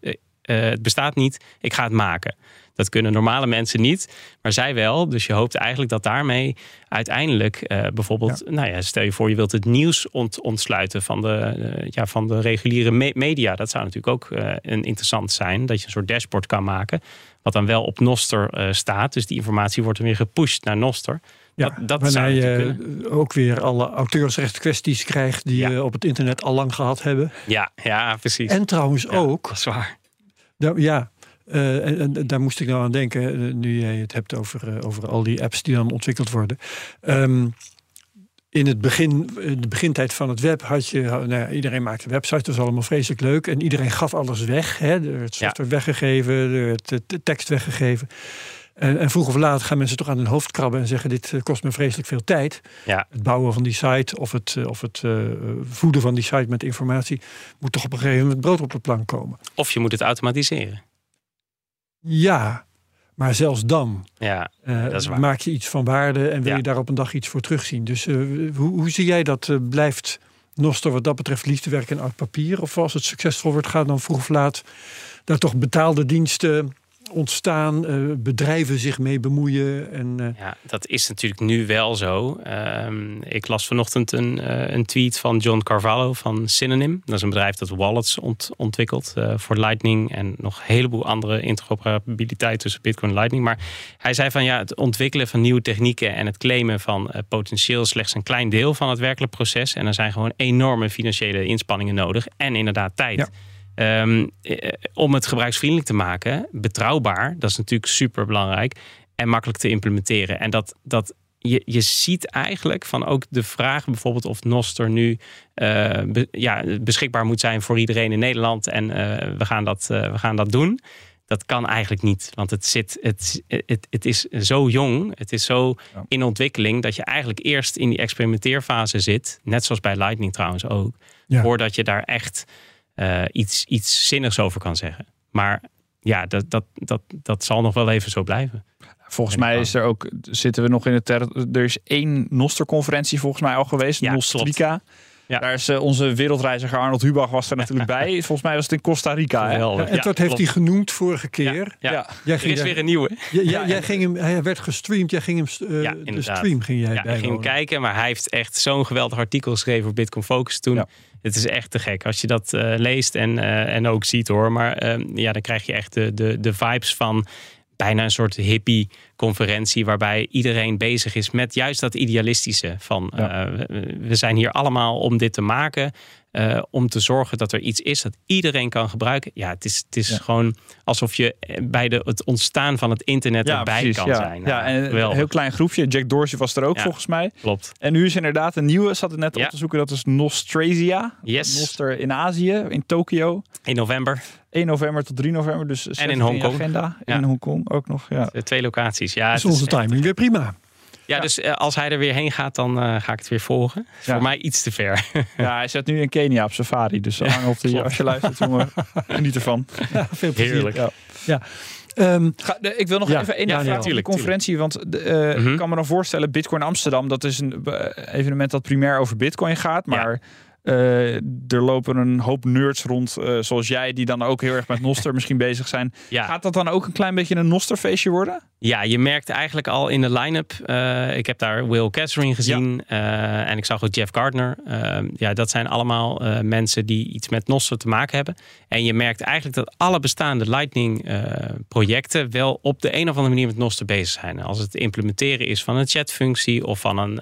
uh, het bestaat niet, ik ga het maken. Dat kunnen normale mensen niet, maar zij wel. Dus je hoopt eigenlijk dat daarmee uiteindelijk uh, bijvoorbeeld, nou ja, stel je voor je wilt het nieuws ont, ontsluiten van de, uh, ja, van de reguliere me media. Dat zou natuurlijk ook een interessant zijn, dat je een soort dashboard kan maken, wat dan wel op Noster staat. Dus die informatie wordt dan weer gepusht naar Noster. Ja, dat, dat waarna je ook weer alle auteursrechtskwesties krijgt die ja. je op het internet al lang gehad hebben. Ja, ja precies. En trouwens ja, ook. Dat is waar. Ja, uh, en, en, daar moest ik nou aan denken, uh, nu jij het hebt over, uh, over al die apps die dan ontwikkeld worden. Um, in het begin, de begintijd van het web had je, nou ja, iedereen maakte websites, dat was allemaal vreselijk leuk. En iedereen gaf alles weg. Hè? Er werd software ja. weggegeven, er werd tekst weggegeven. En, en, vroeg of laat gaan mensen toch aan hun hoofd krabben en zeggen: Dit kost me vreselijk veel tijd. Ja. Het bouwen van die site of het, of het uh, voeden van die site met informatie moet toch op een gegeven moment brood op de plank komen. Of je moet het automatiseren. Ja, maar zelfs dan ja, uh, maak je iets van waarde en wil ja. je daar op een dag iets voor terugzien. Dus uh, hoe, hoe, zie jij dat? blijft Noster wat dat betreft liefdewerk en oud papier? Of als het succesvol wordt, gaat dan vroeg of laat daar toch betaalde diensten ontstaan, uh, bedrijven zich mee bemoeien. En, uh... Ja, dat is natuurlijk nu wel zo. Um, ik las vanochtend een, uh, een, tweet van John Carvalho van Synonym. Dat is een bedrijf dat wallets ont ontwikkelt voor Lightning en nog een heleboel andere interoperabiliteit tussen Bitcoin en Lightning. Maar hij zei van ja, het ontwikkelen van nieuwe technieken en het claimen van potentieel slechts een klein deel van het werkelijk proces. En er zijn gewoon enorme financiële inspanningen nodig en inderdaad tijd. Ja. Um, om het gebruiksvriendelijk te maken, betrouwbaar, dat is natuurlijk super belangrijk. En makkelijk te implementeren. En dat, dat je, je ziet eigenlijk van ook de vraag bijvoorbeeld of Noster nu uh, ja, beschikbaar moet zijn voor iedereen in Nederland. En uh, we, gaan dat, uh, we gaan dat doen. Dat kan eigenlijk niet. Want het, zit, het, het, het is zo jong, het is zo ja. in ontwikkeling, dat je eigenlijk eerst in die experimenteerfase zit. Net zoals bij Lightning trouwens ook. Ja. Voordat je daar echt uh, iets, iets zinnigs over kan zeggen. Maar ja, dat, dat, dat, dat zal nog wel even zo blijven. Volgens mij is er ook, zitten we nog in het. Er is één Noster-conferentie volgens mij al geweest, ja, Nostrika. Ja. Daar is uh, onze wereldreiziger Arnold Hubach was er natuurlijk bij. Volgens mij was het in Costa Rica. Hè? Ja, en dat heeft hij genoemd vorige keer. Ja, ja. Jij er is weer een nieuwe. Jij, jij ging hem, hij werd gestreamd. Jij ging hem uh, ja, de stream ging jij ja, bij. Ik ging hem kijken, maar hij heeft echt zo'n geweldig artikel geschreven op Bitcoin Focus toen. Het is echt te gek als je dat uh, leest en, en ook ziet hoor. Maar ehm, ja, dan krijg je echt de, de, de vibes van bijna een soort hippie-conferentie waarbij iedereen bezig is met juist dat idealistische van ja. uh, we zijn hier allemaal om dit te maken. Uh, om te zorgen dat er iets is dat iedereen kan gebruiken. Ja, het is, het is ja. gewoon alsof je bij de, het ontstaan van het internet ja, erbij precies, kan ja. zijn. Ja, nou, en een heel klein groepje. Jack Dorsey was er ook volgens mij. Klopt. En nu is inderdaad een nieuwe, zat het net op te zoeken, dat is Nostrazia. Yes. Noster in Azië, in Tokio. In november. 1 november tot 3 november. Dus en in Hongkong. Agenda. In Hongkong ook nog. Ja. De twee locaties. Ja, is onze timing weer prima. Ja, dus uh, als hij er weer heen gaat, dan uh, ga ik het weer volgen. Ja. Voor mij iets te ver. ja, hij zit nu in Kenia op safari. Dus ja, op de, als je luistert, jongen, geniet ervan. Ja, veel plezier. Heerlijk. Ja. ja. Um, Ga, de, ik wil nog ja, even één ja, vraag over de conferentie. Want de, uh, mm -hmm. ik kan me dan voorstellen, Bitcoin Amsterdam, dat is een evenement dat primair over Bitcoin gaat. Maar uh, er lopen een hoop nerds rond, uh, zoals jij, die dan ook heel erg met Noster misschien bezig zijn. Ja. Gaat dat dan ook een klein beetje een Noster-feestje worden? Ja, je merkt eigenlijk al in de line-up. Uh, ik heb daar Will Catherine gezien ja. en ik zag ook Jeff Gardner. ja, dat zijn allemaal mensen die iets met Noster te maken hebben. En je merkt eigenlijk dat alle bestaande Lightning-projecten wel op de een of andere manier met Noster bezig zijn. Als het implementeren is van een chatfunctie of van een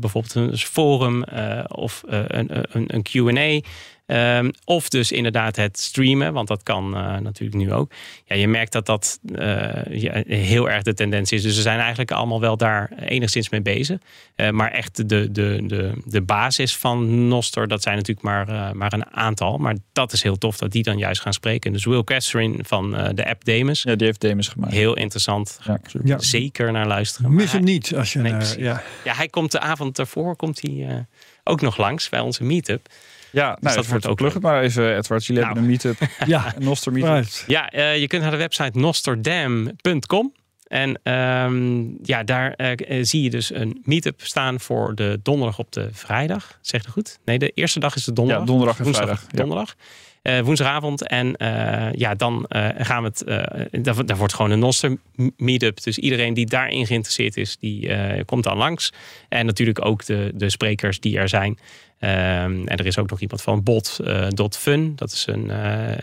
bijvoorbeeld een forum of een, een een, een QA. Um, of dus inderdaad het streamen, want dat kan uh, natuurlijk nu ook. Ja, je merkt dat dat uh, ja, heel erg de tendens is. Dus ze zijn eigenlijk allemaal wel daar enigszins mee bezig. Uh, maar echt de, de, de, de basis van Noster, dat zijn natuurlijk maar, maar een aantal. Maar dat is heel tof dat die dan juist gaan spreken. Dus Will Catherine van de app Demus. Ja, die heeft Demus gemaakt. Heel interessant. Ja, ja. Zeker naar luisteren. Mis hem niet als je... Nee, naar, ja. ja, hij komt de avond daarvoor komt hij, ook nog langs bij onze meetup. Ja, nou, dus dat wordt ook plug het maar even, Edward. Jullie nou. hebben een meetup. ja, een Noster meetup. Right. Ja, uh, je kunt naar de website nosterdam.com. En um, ja, daar uh, zie je dus een meetup staan voor de donderdag op de vrijdag. Zeg je goed? Nee, de eerste dag is de donderdag. Ja, donderdag en woensdag, vrijdag. Donderdag. Woensdagavond. En uh, ja, dan uh, gaan we het. Daar, daar, wordt gewoon een Noster meetup. Dus iedereen die daarin geïnteresseerd is, die komt dan langs. En natuurlijk ook de, de sprekers die er zijn. Um, en er is ook nog iemand van bot.fun. dat is een,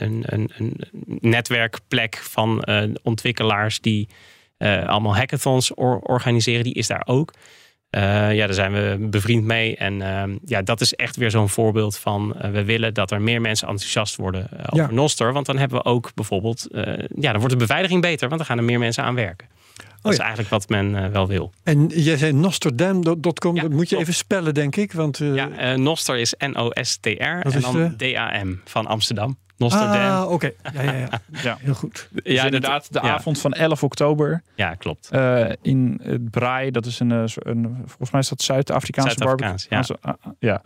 een, een, een, netwerkplek van ontwikkelaars die allemaal hackathons or organiseren. Die is daar ook. Uh, ja, daar zijn we bevriend mee. En uh, ja, dat is echt weer zo'n voorbeeld van uh, we willen dat er meer mensen enthousiast worden over ja. Noster. Want dan hebben we ook bijvoorbeeld, ja, dan wordt de beveiliging beter, want dan gaan er meer mensen aan werken. Dat oh, ja. is eigenlijk wat men wel wil. En jij zei nosterdam.com, ja, dat moet je even spellen, denk ik. Want, ja, Noster is N-O-S-T-R en dan D-A-M van Amsterdam. Nosterdam. Ah, oké. Ja, ja, ja, ja. Heel goed. Dus ja, inderdaad, de avond van 11 oktober. Ja, klopt. Uh, in het Braai, dat is een, een volgens mij is dat Zuid-Afrikaanse Zuid barbecue. Ja. ja.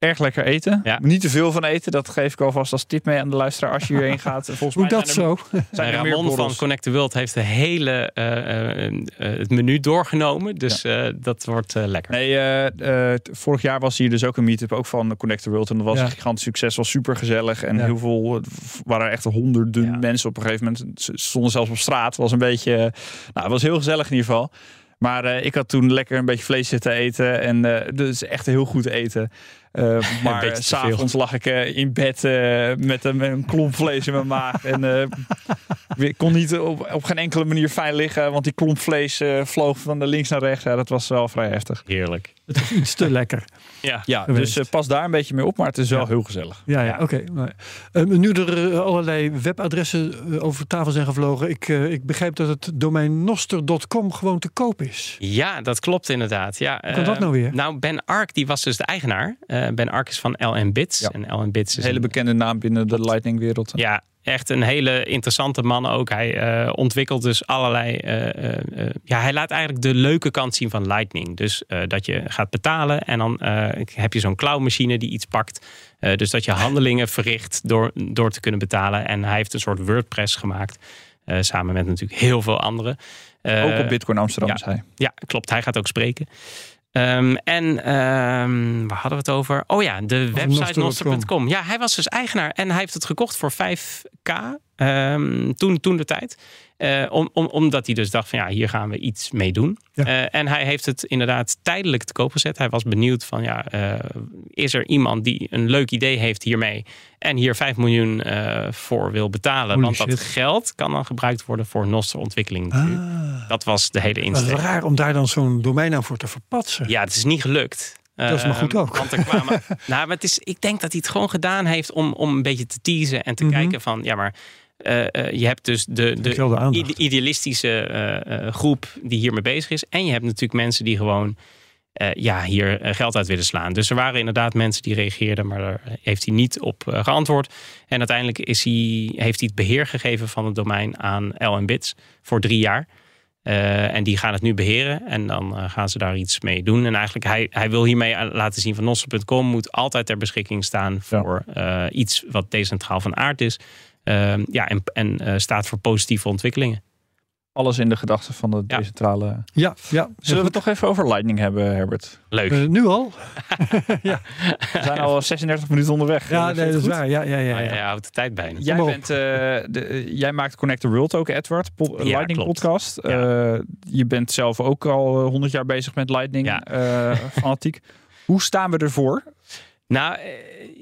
Erg lekker eten. Ja. Niet te veel van eten. Dat geef ik alvast als tip mee aan de luisteraar als je hierheen gaat. Volgens Hoe mij dat zijn er, zo? zijn er meer Ramon van. Connect the World heeft de hele eh, eh, eh, het menu doorgenomen. Dus eh, dat wordt eh, lekker. Nee, eh, eh, vorig jaar was hier dus ook een meetup ook van Connect the World. En dat was Ja. een gigantisch succes. was super gezellig. En Ja. heel veel, waren echt honderden Ja. mensen op een gegeven moment. Ze stonden zelfs op straat. was een beetje, nou, het was heel gezellig in ieder geval. Maar eh, ik had toen lekker een beetje vlees zitten eten. En eh, dus echt heel goed eten. Eh, maar s'avonds lag ik eh, in bed eh, met, een, met een klomp vlees in mijn maag. En ik kon niet op, op geen enkele manier fijn liggen. Want die klomp vlees vloog van de links naar rechts. Ja, dat was wel vrij heftig. Heerlijk. Het is iets te lekker. Ja. Ja, Geweest. dus eh, pas daar een beetje mee op. Maar het is wel Ja. heel gezellig. Ja, ja, Ja. oké. Maar, eh, nu er eh, allerlei webadressen over tafel zijn gevlogen. Ik, eh, ik begrijp dat het domein noster.com gewoon te koop is. Ja, dat klopt inderdaad. Ja, Hoe kan dat nou weer? Nou, Ben Ark die was dus de eigenaar. Eh, ben Ark is van LN Bits. Ja. En LN Bits is Een hele bekende naam binnen de Lightning-wereld. Ja, echt een hele interessante man ook. Hij eh, ontwikkelt dus allerlei. eh, eh, ja, hij laat eigenlijk de leuke kant zien van Lightning. Dus dat je gaat betalen en dan heb je zo'n klauwmachine die iets pakt. Dus dat je handelingen verricht door, door te kunnen betalen. En hij heeft een soort WordPress gemaakt. samen met natuurlijk heel veel anderen. Ook op Bitcoin Amsterdam, ja. zei hij. ja, klopt. Hij gaat ook spreken. Ehm, en ehm, waar hadden we het over? Oh ja, de website Noster.com. noster.com. Ja, hij was dus eigenaar en hij heeft het gekocht voor 5k ehm, toen, toen de tijd. Eh, om, om, omdat hij dus dacht van ja, hier gaan we iets mee doen. Ja. Eh, en hij heeft het inderdaad tijdelijk te koop gezet. Hij was benieuwd van ja, eh, is er iemand die een leuk idee heeft hiermee en hier 5 miljoen voor wil betalen? Holy want dat geld kan dan gebruikt worden voor Noster ontwikkeling. Ah, Dat was de hele insteek. raar om daar dan zo'n domeinnaam voor te verpatsen. Ja, het is niet gelukt. Dat is maar goed Ehm, ook. Want er kwamen, nou, maar het is, ik denk dat hij het gewoon gedaan heeft om, om een beetje te teasen en te Mhm. kijken van, ja, maar eh, eh, je hebt dus de, de ide- idealistische eh, groep die hiermee bezig is. En je hebt natuurlijk mensen die gewoon ja, hier geld uit willen slaan. Dus er waren inderdaad mensen die reageerden, maar daar heeft hij niet op geantwoord. En uiteindelijk is hij, heeft hij het beheer gegeven van het domein aan LN Bits voor drie jaar. En die gaan het nu beheren en dan gaan ze daar iets mee doen. En eigenlijk, hij, hij wil hiermee laten zien van Noster.com moet altijd ter beschikking staan voor iets wat decentraal van aard is. Ehm, ja, en, en eh, staat voor positieve ontwikkelingen. Alles in de gedachten van de Ja. decentrale... Ja, ja. Zullen we het toch even over Lightning hebben, Herbert? Leuk. Eh, nu al? We zijn al 36 minuten onderweg. Ja, nee, dat is waar. Ja, ja, ja, Maar ja. de tijd bijna. Jij, Kom bent, eh, de, jij maakt Connect the World ook, Edward. Po- Ja, Lightning klopt. podcast. Ja. Eh, je bent zelf ook al 100 jaar bezig met Lightning. Ja. eh, fanatiek. Hoe staan we ervoor? Nou, eh,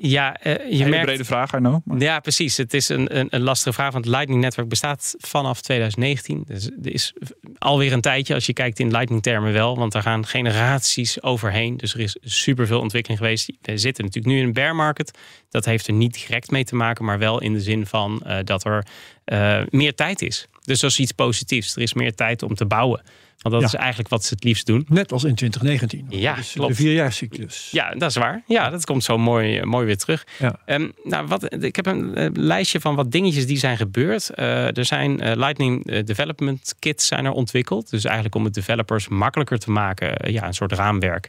ja, eh, je Hele merkt... brede vraag, maar- Ja, precies. Het is een, een, een lastige vraag, want het Lightning-netwerk bestaat vanaf 2019. Dus er is alweer een tijdje, als je kijkt in Lightning-termen wel, want daar gaan generaties overheen. Dus er is superveel ontwikkeling geweest. We zitten natuurlijk nu in een bear market. Dat heeft er niet direct mee te maken, maar wel in de zin van eh, dat er meer tijd is. Dus dat is iets positiefs. Er is meer tijd om te bouwen. Want dat Ja. is eigenlijk wat ze het liefst doen. Net als in 2019. Ja, klopt. De vierjaarscyclus. Ja, dat is waar. Ja, dat komt zo mooi, eh, mooi weer terug. Ja. Ehm, nou, wat, ik heb een eh, lijstje van wat dingetjes die zijn gebeurd. Eh, er zijn Lightning Development Kits zijn er ontwikkeld. Dus eigenlijk om het developers makkelijker te maken. ja, een soort raamwerk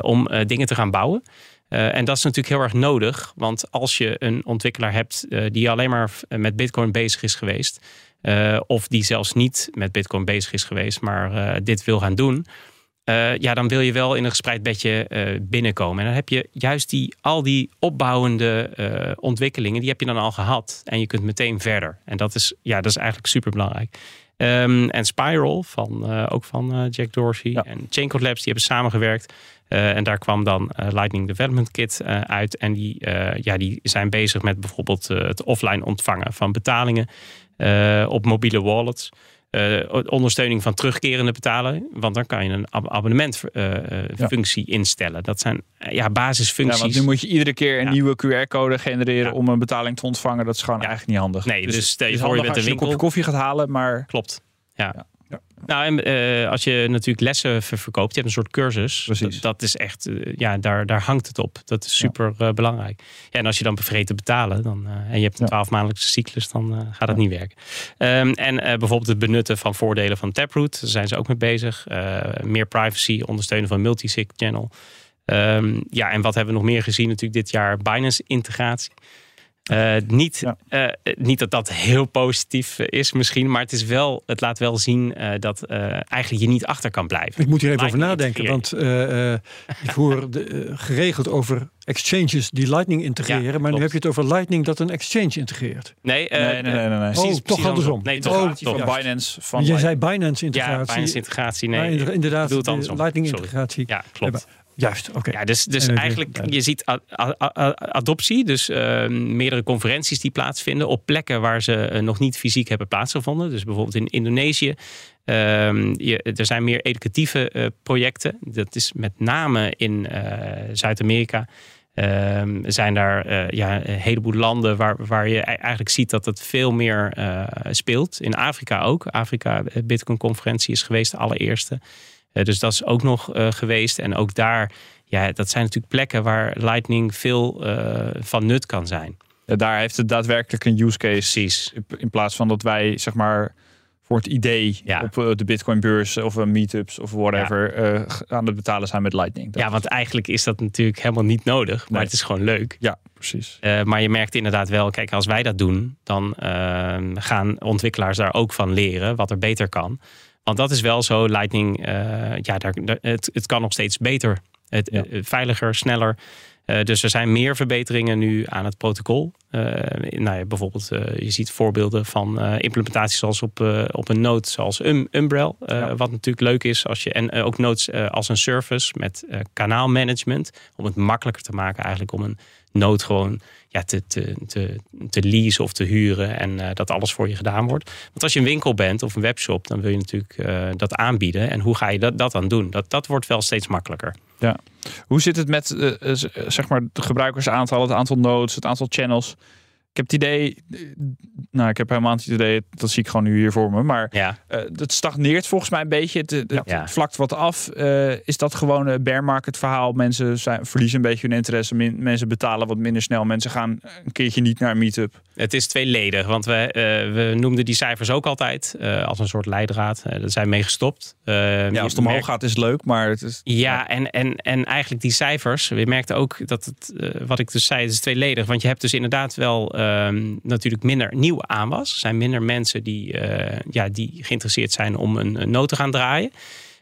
om dingen te gaan bouwen. En dat is natuurlijk heel erg nodig. Want als je een ontwikkelaar hebt die alleen maar met Bitcoin bezig is geweest. Eh, of die zelfs niet met Bitcoin bezig is geweest, maar eh, dit wil gaan doen. eh, ja, dan wil je wel in een gespreid bedje binnenkomen. En dan heb je juist die, al die opbouwende ontwikkelingen, die heb je dan al gehad. En je kunt meteen verder. En dat is, ja, dat is eigenlijk super belangrijk. en Spiral, van, ook van Jack Dorsey Ja. en Chaincode Labs, die hebben samengewerkt. En daar kwam dan Lightning Development Kit uit. En die, ja, die zijn bezig met bijvoorbeeld het offline ontvangen van betalingen op mobiele wallets. Eh, ondersteuning van terugkerende betalen. Want dan kan je een ab- abonnementfunctie instellen. Dat zijn eh, ja, Ja, basisfuncties. want nu moet je iedere keer een Ja. nieuwe QR-code genereren Ja. om een betaling te ontvangen. Dat is gewoon Ja. eigenlijk niet handig. Nee, dus stel je voor handig bent als een je een kopje winkel. koffie gaat halen, maar Klopt. Ja. Nou, en eh, als je natuurlijk lessen ver- verkoopt, je hebt een soort cursus. Precies. Dat, dat is echt, eh, ja, daar, daar hangt het op. Dat is super eh, belangrijk. Ja, en als je dan bevreed te betalen dan, en je hebt een Ja. 12 maandelijkse cyclus, dan gaat het niet werken. Ehm, en bijvoorbeeld het benutten van voordelen van Taproot, daar zijn ze ook mee bezig. Meer privacy, ondersteunen van multisig channel. Ehm, ja, en wat hebben we nog meer gezien? Natuurlijk dit jaar Binance-integratie. Uh, niet, ja. uh, niet dat dat heel positief is misschien, maar het, is wel, het laat wel zien uh, dat eigenlijk je niet achter kan blijven. Ik moet hier even over nadenken, want ik hoor de, geregeld over exchanges die Lightning integreren, ja, maar klopt. nu heb je het over Lightning dat een exchange integreert. Nee, nee, nee, nee, nee, nee. Oh, toch precies andersom. Nee, toch, oh, toch. van Binance. Van Jij zei Binance integratie. Ja, Binance integratie, nee. Maar inderdaad, het andersom. Lightning integratie. Ja, klopt. Juist, oké. Okay. Ja, dus dus eigenlijk, je ziet adoptie, dus uh, meerdere conferenties die plaatsvinden op plekken waar ze uh, nog niet fysiek hebben plaatsgevonden. Dus bijvoorbeeld in Indonesië. Uh, je, er zijn meer educatieve uh, projecten. Dat is met name in Zuid-Amerika. Ehm, zijn daar ja, een heleboel landen waar, waar je eigenlijk ziet dat het veel meer speelt. In Afrika ook. Afrika Bitcoin conferentie is geweest, de allereerste. Uh, dus dat is ook nog uh, geweest. En ook daar, ja, dat zijn natuurlijk plekken waar Lightning veel uh, van nut kan zijn. Ja, daar heeft het daadwerkelijk een use case. Precies. In plaats van dat wij, zeg maar, voor het idee ja. op de Bitcoin-beurs of meetups of whatever ja. aan het betalen zijn met Lightning. Dat ja, want eigenlijk is dat natuurlijk helemaal niet nodig, maar nee. het is gewoon leuk. Ja, precies. maar je merkt inderdaad wel, kijk, als wij dat doen, dan gaan ontwikkelaars daar ook van leren wat er beter kan. Want dat is wel zo. Lightning, uh, ja, daar, het, het kan nog steeds beter. Het, ja. uh, veiliger, sneller. Uh, dus er zijn meer verbeteringen nu aan het protocol. nou ja, bijvoorbeeld, je ziet voorbeelden van implementaties zoals op, op een node zoals um, Umbrel. Ja. Wat natuurlijk leuk is als je. En ook nodes als een service met kanaalmanagement. Om het makkelijker te maken eigenlijk om een node gewoon ja, te, te, te, te leasen of te huren en dat alles voor je gedaan wordt. Want als je een winkel bent of een webshop, dan wil je natuurlijk dat aanbieden. En hoe ga je dat, dat dan doen? Dat, dat wordt wel steeds makkelijker. Ja. Hoe zit het met uh, zeg maar de gebruikersaantal, het aantal nodes, het aantal channels? Ik heb het idee, nou, ik heb helemaal niet het idee, dat zie ik gewoon nu hier voor me. Maar ja. uh, het stagneert volgens mij een beetje. Het, het, ja. het vlakt wat af. Uh, is dat gewoon een bear market verhaal? Mensen zijn, verliezen een beetje hun interesse. Min, mensen betalen wat minder snel. Mensen gaan een keertje niet naar een meetup. Het is tweeledig, want we, uh, we noemden die cijfers ook altijd als een soort leidraad. daar zijn mee gestopt. ja, als het omhoog merkt... gaat is het leuk, maar het is... Ja, en, en, en eigenlijk die cijfers. We merkten ook dat het, wat ik dus zei, het is tweeledig. Want je hebt dus inderdaad wel um, natuurlijk minder nieuw aanwas. Er zijn minder mensen die, uh, ja, die geïnteresseerd zijn om een, een noot te gaan draaien.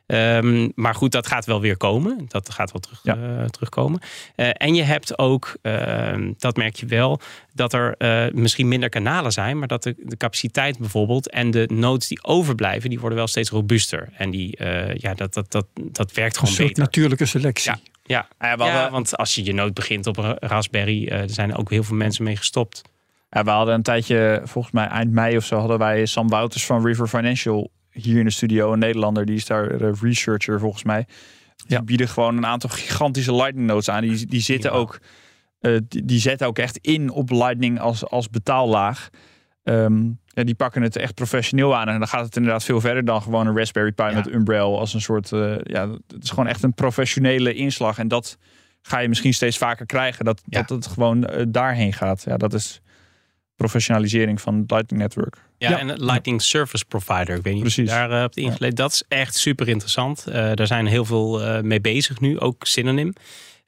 Um, maar goed, dat gaat wel weer komen. Dat gaat wel terug, ja. uh, terugkomen. Uh, en je hebt ook, uh, dat merk je wel, dat er misschien minder kanalen zijn, maar dat de, de, capaciteit bijvoorbeeld en de nodes die overblijven, die worden wel steeds robuuster. En die, ja, dat, dat, dat, dat werkt gewoon een soort beter. natuurlijke selectie. Ja. Ja, ja, wel, ja, want als je je nood begint op een Raspberry, er zijn ook heel veel mensen mee gestopt. Ja, we hadden een tijdje, volgens mij eind mei of zo, hadden wij Sam Wouters van River Financial hier in de studio. Een Nederlander, die is daar de researcher volgens mij. Die ja. bieden gewoon een aantal gigantische Lightning nodes aan. Die, die zitten ja. ook, uh, die, die, zetten ook echt in op Lightning als, als betaallaag. Um, ja, die pakken het echt professioneel aan. En dan gaat het inderdaad veel verder dan gewoon een Raspberry Pi ja. met Umbrel. Als een soort, uh, ja, het is gewoon echt een professionele inslag. En dat ga je misschien steeds vaker krijgen. Dat, dat het gewoon uh, daarheen gaat. Ja, dat is professionalisering van het Lightning Network. Ja, ja, en Lightning Service Provider. Ik weet niet Precies. of je daar uh, hebt ingeleid. Ja. Dat is echt super interessant. Uh, daar zijn heel veel uh, mee bezig nu, ook Synonym.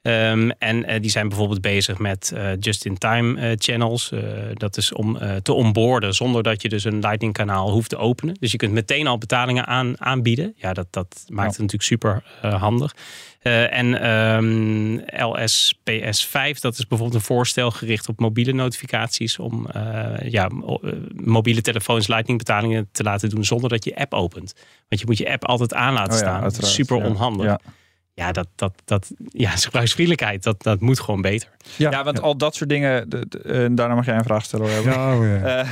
Um, en die zijn bijvoorbeeld bezig met just-in-time channels. dat is om te onboorden zonder dat je dus een Lightning kanaal hoeft te openen. Dus je kunt meteen al betalingen aan, aanbieden. Ja, dat, dat maakt het natuurlijk super handig. Uh, en um, LSPS5, dat is bijvoorbeeld een voorstel gericht op mobiele notificaties om uh, ja, mobiele telefoons Lightning betalingen te laten doen zonder dat je app opent. Want je moet je app altijd aan laten oh ja, staan. Super onhandig. Ja. Ja, dat, dat, dat, ja, gebruiksvriendelijkheid, dat, dat moet gewoon beter. Ja, ja want al dat soort dingen, de, de, uh, daarna mag jij een vraag stellen. Ja, oh ja. Uh,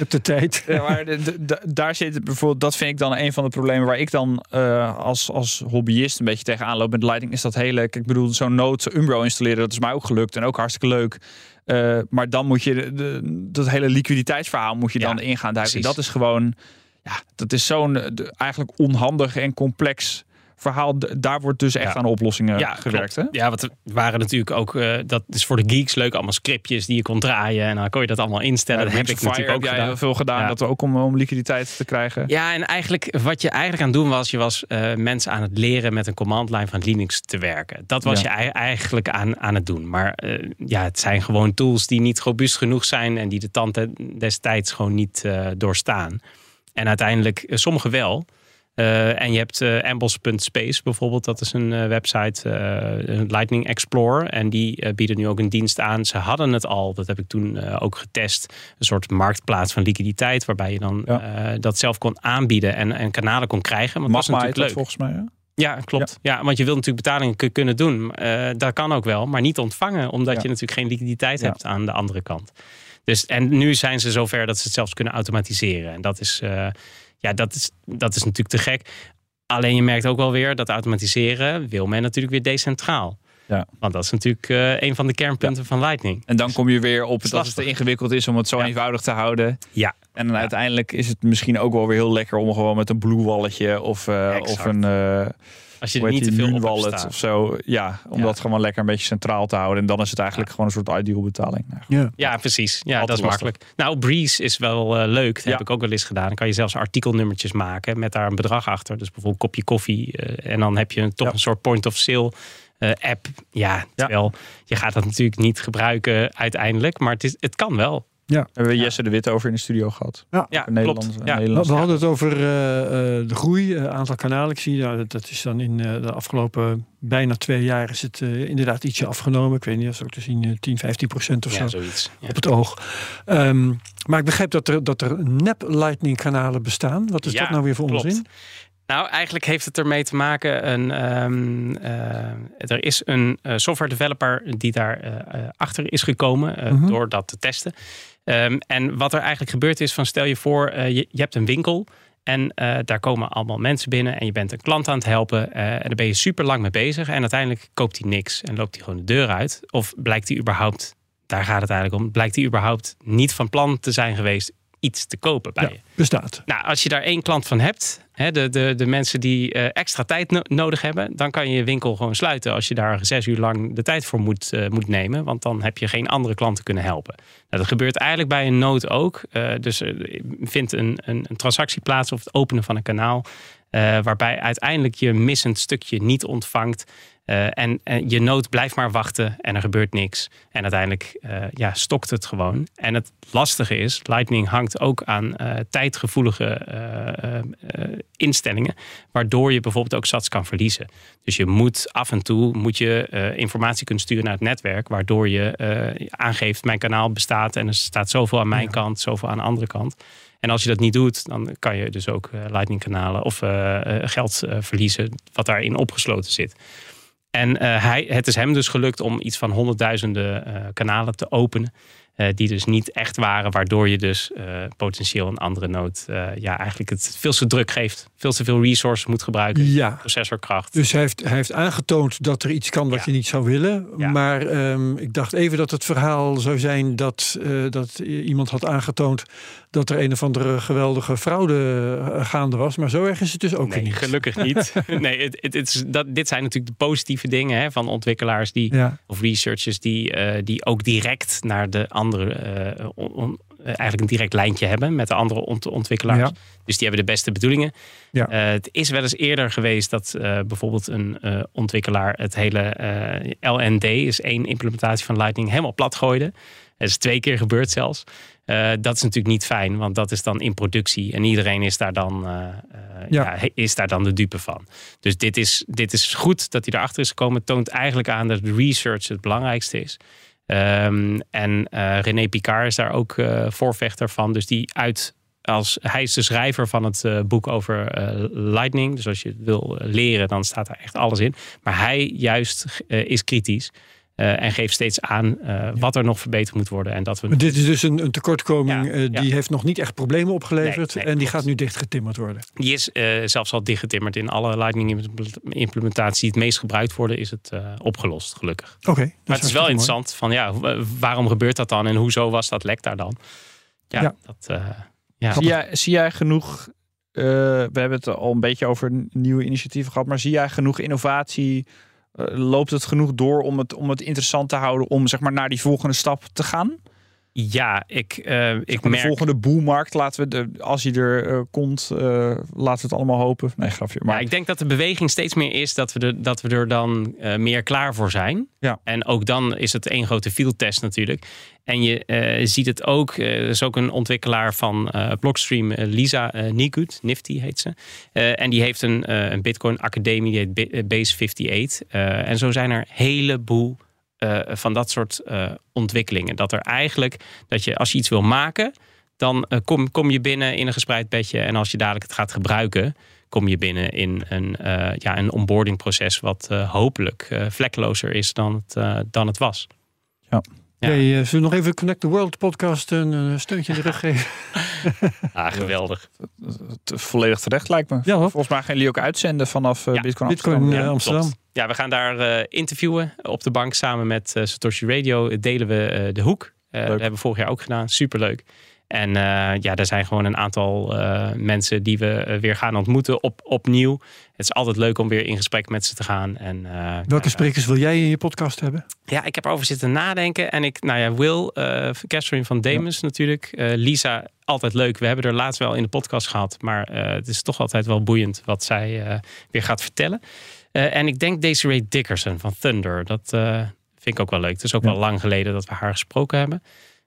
Op de tijd. ja, maar de, de, daar zit bijvoorbeeld, dat vind ik dan een van de problemen waar ik dan uh, als, als hobbyist een beetje tegenaan loop met Lightning. Is dat hele, ik bedoel, zo'n Node Umbro installeren, dat is mij ook gelukt en ook hartstikke leuk. maar dan moet je, de, dat hele liquiditeitsverhaal moet je dan ingaan duiken. Dat is gewoon, ja, dat is zo'n eigenlijk onhandig en complex verhaal, daar wordt dus echt aan oplossingen ja, gewerkt. Hè? Ja, wat waren natuurlijk ook, uh, dat is voor de geeks leuk, allemaal scriptjes die je kon draaien. En dan kon je dat allemaal instellen. dat heb ik natuurlijk ook gedaan. veel gedaan, dat ook om, om liquiditeit te krijgen. Ja, en eigenlijk wat je eigenlijk aan het doen was, je was uh, mensen aan het leren met een command line van Linux te werken. Dat was je eigenlijk aan, aan het doen. Maar uh, ja, het zijn gewoon tools die niet robuust genoeg zijn en die de tand destijds gewoon niet doorstaan. En uiteindelijk, sommige wel. Uh, en je hebt uh, Ambles.space bijvoorbeeld, dat is een uh, website, Lightning Explorer. En die bieden nu ook een dienst aan. Ze hadden het al, dat heb ik toen ook getest, een soort marktplaats van liquiditeit, waarbij je dan ja. dat zelf kon aanbieden en, en kanalen kon krijgen. Want dat was natuurlijk leuk. volgens mij, ja? Ja, klopt. Ja. want je wilt natuurlijk betalingen kunnen doen. dat kan ook wel, maar niet ontvangen, omdat je natuurlijk geen liquiditeit hebt aan de andere kant. Dus, en nu zijn ze zover dat ze het zelfs kunnen automatiseren. En dat is ja, dat is, dat is natuurlijk te gek. Alleen je merkt ook wel weer dat automatiseren wil men natuurlijk weer decentraal. Ja. Want dat is natuurlijk uh, een van de kernpunten van Lightning. En dan kom je weer op dat het te ingewikkeld is om het zo eenvoudig te houden. Ja. En dan uiteindelijk is het misschien ook wel weer heel lekker om gewoon met een blue walletje of, uh, of een... Uh, als je er niet te veel op wallet of zo. Ja, om dat gewoon lekker een beetje centraal te houden. En dan is het eigenlijk gewoon een soort ideal betaling. Ja, ja precies. Ja, dat is makkelijk. Nou, Breeze is wel uh, leuk. Dat heb ik ook wel eens gedaan. Dan kan je zelfs artikelnummertjes maken met daar een bedrag achter. Dus bijvoorbeeld kopje koffie. Uh, en dan heb je toch een soort point of sale. Uh, app. Ja, terwijl je gaat dat natuurlijk niet gebruiken uiteindelijk, maar het, is, het kan wel. Ja. Hebben we Jesse de Wit over in de studio gehad. Ja, ja Nederland, Ja. We hadden het over uh, de groei, uh, aantal kanalen. Ik zie nou, dat is dan in uh, de afgelopen bijna twee jaar is het inderdaad ietsje afgenomen. Ik weet niet, zo te zien 10, 15 procent of ja, zo zoiets, op het oog. Um, maar ik begrijp dat er, dat er nep lightning kanalen bestaan. Wat is dat nou weer voor klopt. onzin? Nou, eigenlijk heeft het ermee te maken. Een, um, er is een software developer die daar achter is gekomen uh, -huh. door dat te testen. Um, en wat er eigenlijk gebeurd is van stel je voor, uh, je, je, hebt een winkel en uh, daar komen allemaal mensen binnen en je bent een klant aan het helpen uh, en daar ben je super lang mee bezig en uiteindelijk koopt hij niks en loopt hij gewoon de deur uit. Of blijkt hij überhaupt, daar gaat het eigenlijk om, blijkt hij überhaupt niet van plan te zijn geweest iets te kopen bij ja, je. Bestaat. Nou, als je daar één klant van hebt, hè, de, de, de mensen die uh, extra tijd no nodig hebben, dan kan je je winkel gewoon sluiten als je daar zes uur lang de tijd voor moet, uh, moet nemen. Want dan heb je geen andere klanten kunnen helpen. Nou, dat gebeurt eigenlijk bij een nood ook. Uh, dus vindt een, een, een transactie plaats of het openen van een kanaal. waarbij uiteindelijk je missend stukje niet ontvangt. Uh, en, en, je nood blijft maar wachten en er gebeurt niks. En uiteindelijk uh, ja, stokt het gewoon. En het lastige is, Lightning hangt ook aan uh, tijdgevoelige instellingen, waardoor je bijvoorbeeld ook sats kan verliezen. Dus je moet af en toe moet je, informatie kunnen sturen naar het netwerk, waardoor je aangeeft: mijn kanaal bestaat en er staat zoveel aan mijn ja. kant, zoveel aan de andere kant. En als je dat niet doet, dan kan je dus ook Lightning kanalen of geld verliezen, wat daarin opgesloten zit. En uh, hij, het is hem dus gelukt om iets van honderdduizenden uh, kanalen te openen. Uh, die dus niet echt waren, waardoor je dus potentieel een andere nood ja, eigenlijk het veel te druk geeft. Veel te veel resources moet gebruiken. Ja. Processorkracht. Dus hij heeft, hij heeft aangetoond dat er iets kan wat ja. je niet zou willen. Ja. Maar um, ik dacht even dat het verhaal zou zijn dat, dat iemand had aangetoond dat er een of andere geweldige fraude gaande was. Maar zo erg is het dus ook nee, niet. Gelukkig niet. nee, het, het, het is, dat, dit zijn natuurlijk de positieve dingen hè, van ontwikkelaars die, ja. of researchers die, uh, die ook direct naar de andere, uh, on, eigenlijk een direct lijntje hebben met de andere ont ontwikkelaars. Ja. Dus die hebben de beste bedoelingen. Ja. Uh, het is wel eens eerder geweest dat bijvoorbeeld een ontwikkelaar het hele LND, is één implementatie van Lightning, helemaal plat gooide. Het is twee keer gebeurd zelfs. Uh, dat is natuurlijk niet fijn, want dat is dan in productie. En iedereen is daar dan, uh, ja. ja. is daar dan de dupe van. Dus dit is, dit is goed dat hij erachter is gekomen. Het toont eigenlijk aan dat research het belangrijkste is. Um, en René Picard is daar ook voorvechter van. Dus die uit als hij is de schrijver van het uh, boek over uh, Lightning. Dus als je het wil leren, dan staat daar echt alles in. Maar hij juist uh, is kritisch. Uh, en geeft steeds aan uh, wat er nog verbeterd moet worden. En dat we maar dit is dus een, een tekortkoming ja, uh, die ja. heeft nog niet echt problemen opgeleverd. Nee, nee, en die klopt. gaat nu dichtgetimmerd worden. Die is zelfs al dichtgetimmerd in alle Lightning implementaties die het meest gebruikt worden, is het opgelost, gelukkig. Oké. Okay, maar het is wel interessant mooi. van ja, waarom gebeurt dat dan en hoezo was dat lek daar dan? Ja, dat. ja. Zie, jij, zie jij genoeg we hebben het al een beetje over nieuwe initiatieven gehad. Maar zie jij genoeg innovatie? Loopt het genoeg door om het, om het interessant te houden om zeg maar, naar die volgende stap te gaan? Ja, ik, uh, ik merk... De volgende boelmarkt, laten we de, als hij er uh, komt, uh, laten we het allemaal hopen. Nee, grafje. Maar... Ja, ik denk dat de beweging steeds meer is dat we, de, dat we er dan meer klaar voor zijn. Ja. En ook dan is het één grote fieldtest natuurlijk. En je ziet het ook, er is ook een ontwikkelaar van Blockstream, Lisa Nigut, Nifty heet ze. en die heeft een, een Bitcoin Academie, die heet Base 58. en zo zijn er een heleboel uh, van dat soort uh, ontwikkelingen. Dat er eigenlijk, dat je als je iets wil maken, dan uh, kom, kom je binnen in een gespreid bedje. En als je dadelijk het gaat gebruiken, kom je binnen in een, ja, een onboardingproces wat hopelijk vlekkelozer is dan het, dan het was. Ja. Ja. Hey, zullen we nog even Connect the World podcast een steuntje in de rug geven? ah, geweldig. Volledig terecht lijkt me. Ja, Volgens mij gaan jullie ook uitzenden vanaf uh, Bitcoin, Bitcoin Amsterdam. Amsterdam. Ja, we gaan daar uh, interviewen op de bank samen met uh, Satoshi Radio. Delen we de hoek. dat hebben we vorig jaar ook gedaan. Superleuk. En ja, er zijn gewoon een aantal mensen die we weer gaan ontmoeten op, opnieuw. Het is altijd leuk om weer in gesprek met ze te gaan. En, Welke sprekers wil jij in je podcast hebben? Ja, ik heb erover zitten nadenken. En ik, nou ja, Will, Catherine van Demus ja. natuurlijk. Lisa, altijd leuk. We hebben er laatst wel in de podcast gehad. Maar het is toch altijd wel boeiend wat zij weer gaat vertellen. Uh, en ik denk Desiree Dickerson van Thunder. Dat uh, vind ik ook wel leuk. Het is ook ja. wel lang geleden dat we haar gesproken hebben.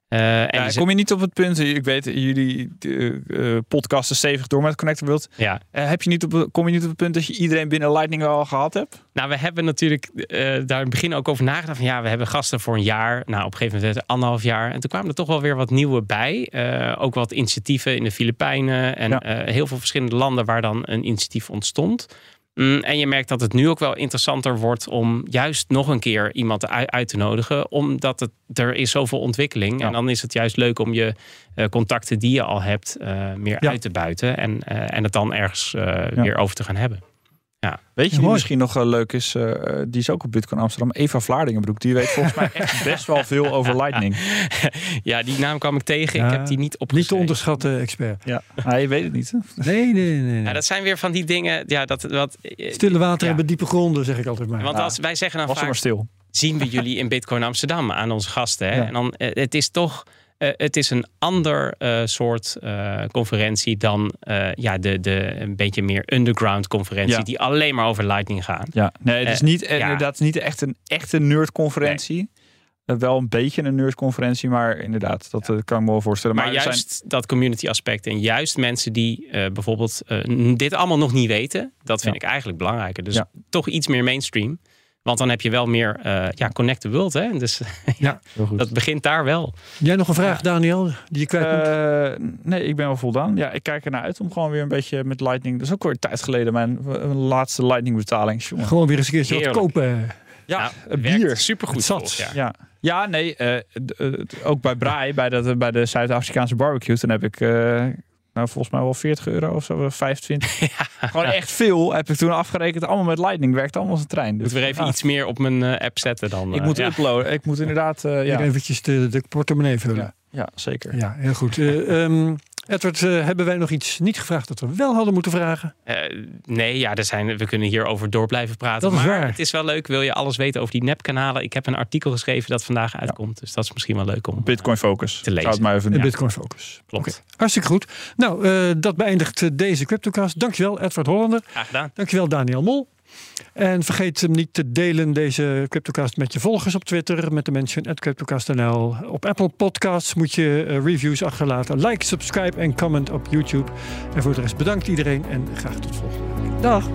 Uh, en ja, kom je niet op het punt, ik weet jullie uh, podcasten stevig door met Connector World. Ja. heb je niet op, kom je niet op het punt dat je iedereen binnen Lightning al gehad hebt? Nou, we hebben natuurlijk daar in het begin ook over nagedacht. Van, ja, we hebben gasten voor een jaar. Nou, op een gegeven moment anderhalf jaar. En toen kwamen er toch wel weer wat nieuwe bij. ook wat initiatieven in de Filipijnen. En ja. heel veel verschillende landen waar dan een initiatief ontstond. Mm, en je merkt dat het nu ook wel interessanter wordt om juist nog een keer iemand uit te nodigen, omdat het, er is zoveel ontwikkeling. Ja. En dan is het juist leuk om je uh, contacten die je al hebt uh, meer ja. uit te buiten en, uh, en het dan ergens weer over te gaan hebben. Ja. Weet je, die misschien nog uh, leuk is, uh, die is ook op Bitcoin Amsterdam, Eva Vlaardingenbroek. Die weet volgens mij echt best wel veel over Lightning. ja, die naam kwam ik tegen. Ja, ik heb die niet op. Niet te onderschatten expert. Ja, maar je weet het niet. Nee, nee, nee. nee. Ja, dat zijn weer van die dingen. Ja, dat, wat, Stille water hebben diepe gronden, zeg ik altijd maar. Want als wij zeggen dan Was vaak, maar stil. zien we jullie in Bitcoin Amsterdam aan onze gasten. Hè? En dan, het is toch uh, het is een ander uh, soort uh, conferentie dan ja, de, de een beetje meer underground conferentie, ja. die alleen maar over Lightning gaan. Ja, nee, het is niet, inderdaad niet echt een echte nerdconferentie. Nee. wel een beetje een nerdconferentie, maar inderdaad, dat ja. kan ik me wel voorstellen. Maar, maar juist zijn... dat community aspect en juist mensen die bijvoorbeeld dit allemaal nog niet weten, dat vind ik eigenlijk belangrijker. Dus toch iets meer mainstream. Want dan heb je wel meer uh, ja, connect the world. Hè? Dus ja, dat begint daar wel. Jij nog een vraag, Daniel, die je kwijt uh, Nee, ik ben wel voldaan. Ja, ik kijk ernaar uit om gewoon weer een beetje met Lightning... Dat is ook weer een tijd geleden mijn, mijn laatste Lightning betaling. Jongen. Gewoon weer eens een keertje wat kopen. Ja, nou, bier. Supergoed. Zat. Ja. ja. Ja, nee, uh, ook bij Braai, bij, dat, bij de Zuid-Afrikaanse barbecue, toen heb ik nou, volgens mij wel 40 euro of zo, 25. Ja. Gewoon echt veel heb ik toen afgerekend. Allemaal met Lightning. Werkt allemaal als een trein. Dus, moet weer even ja. iets meer op mijn uh, app zetten dan. Ik uh, moet ja. uploaden. Ik moet inderdaad... Uh, ja. Eventjes de, de portemonnee vullen. Ja, ja zeker. Ja, heel goed. um, Edward, uh, hebben wij nog iets niet gevraagd dat we wel hadden moeten vragen? Uh, nee, ja, er zijn, we kunnen hierover door blijven praten. Dat is maar waar. het is wel leuk. Wil je alles weten over die nepkanalen? Ik heb een artikel geschreven dat vandaag uitkomt. Ja. Dus dat is misschien wel leuk om Bitcoin Focus te lezen. Zou het maar even, ja. Bitcoin Focus. Klopt. Okay. Hartstikke goed. Nou, uh, dat beëindigt deze CryptoCast. Dankjewel, Edward Hollander. Graag gedaan. Dankjewel, Daniel Mol. En vergeet hem niet te delen, deze CryptoCast, met je volgers op Twitter. Met de mention at CryptoCast.nl. Op Apple Podcasts moet je uh, reviews achterlaten. Like, subscribe en comment op YouTube. En voor de rest bedankt iedereen en graag tot volgende week. Dag.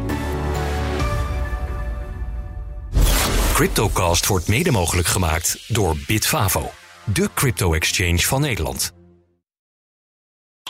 CryptoCast wordt mede mogelijk gemaakt door Bitfavo. De crypto-exchange van Nederland.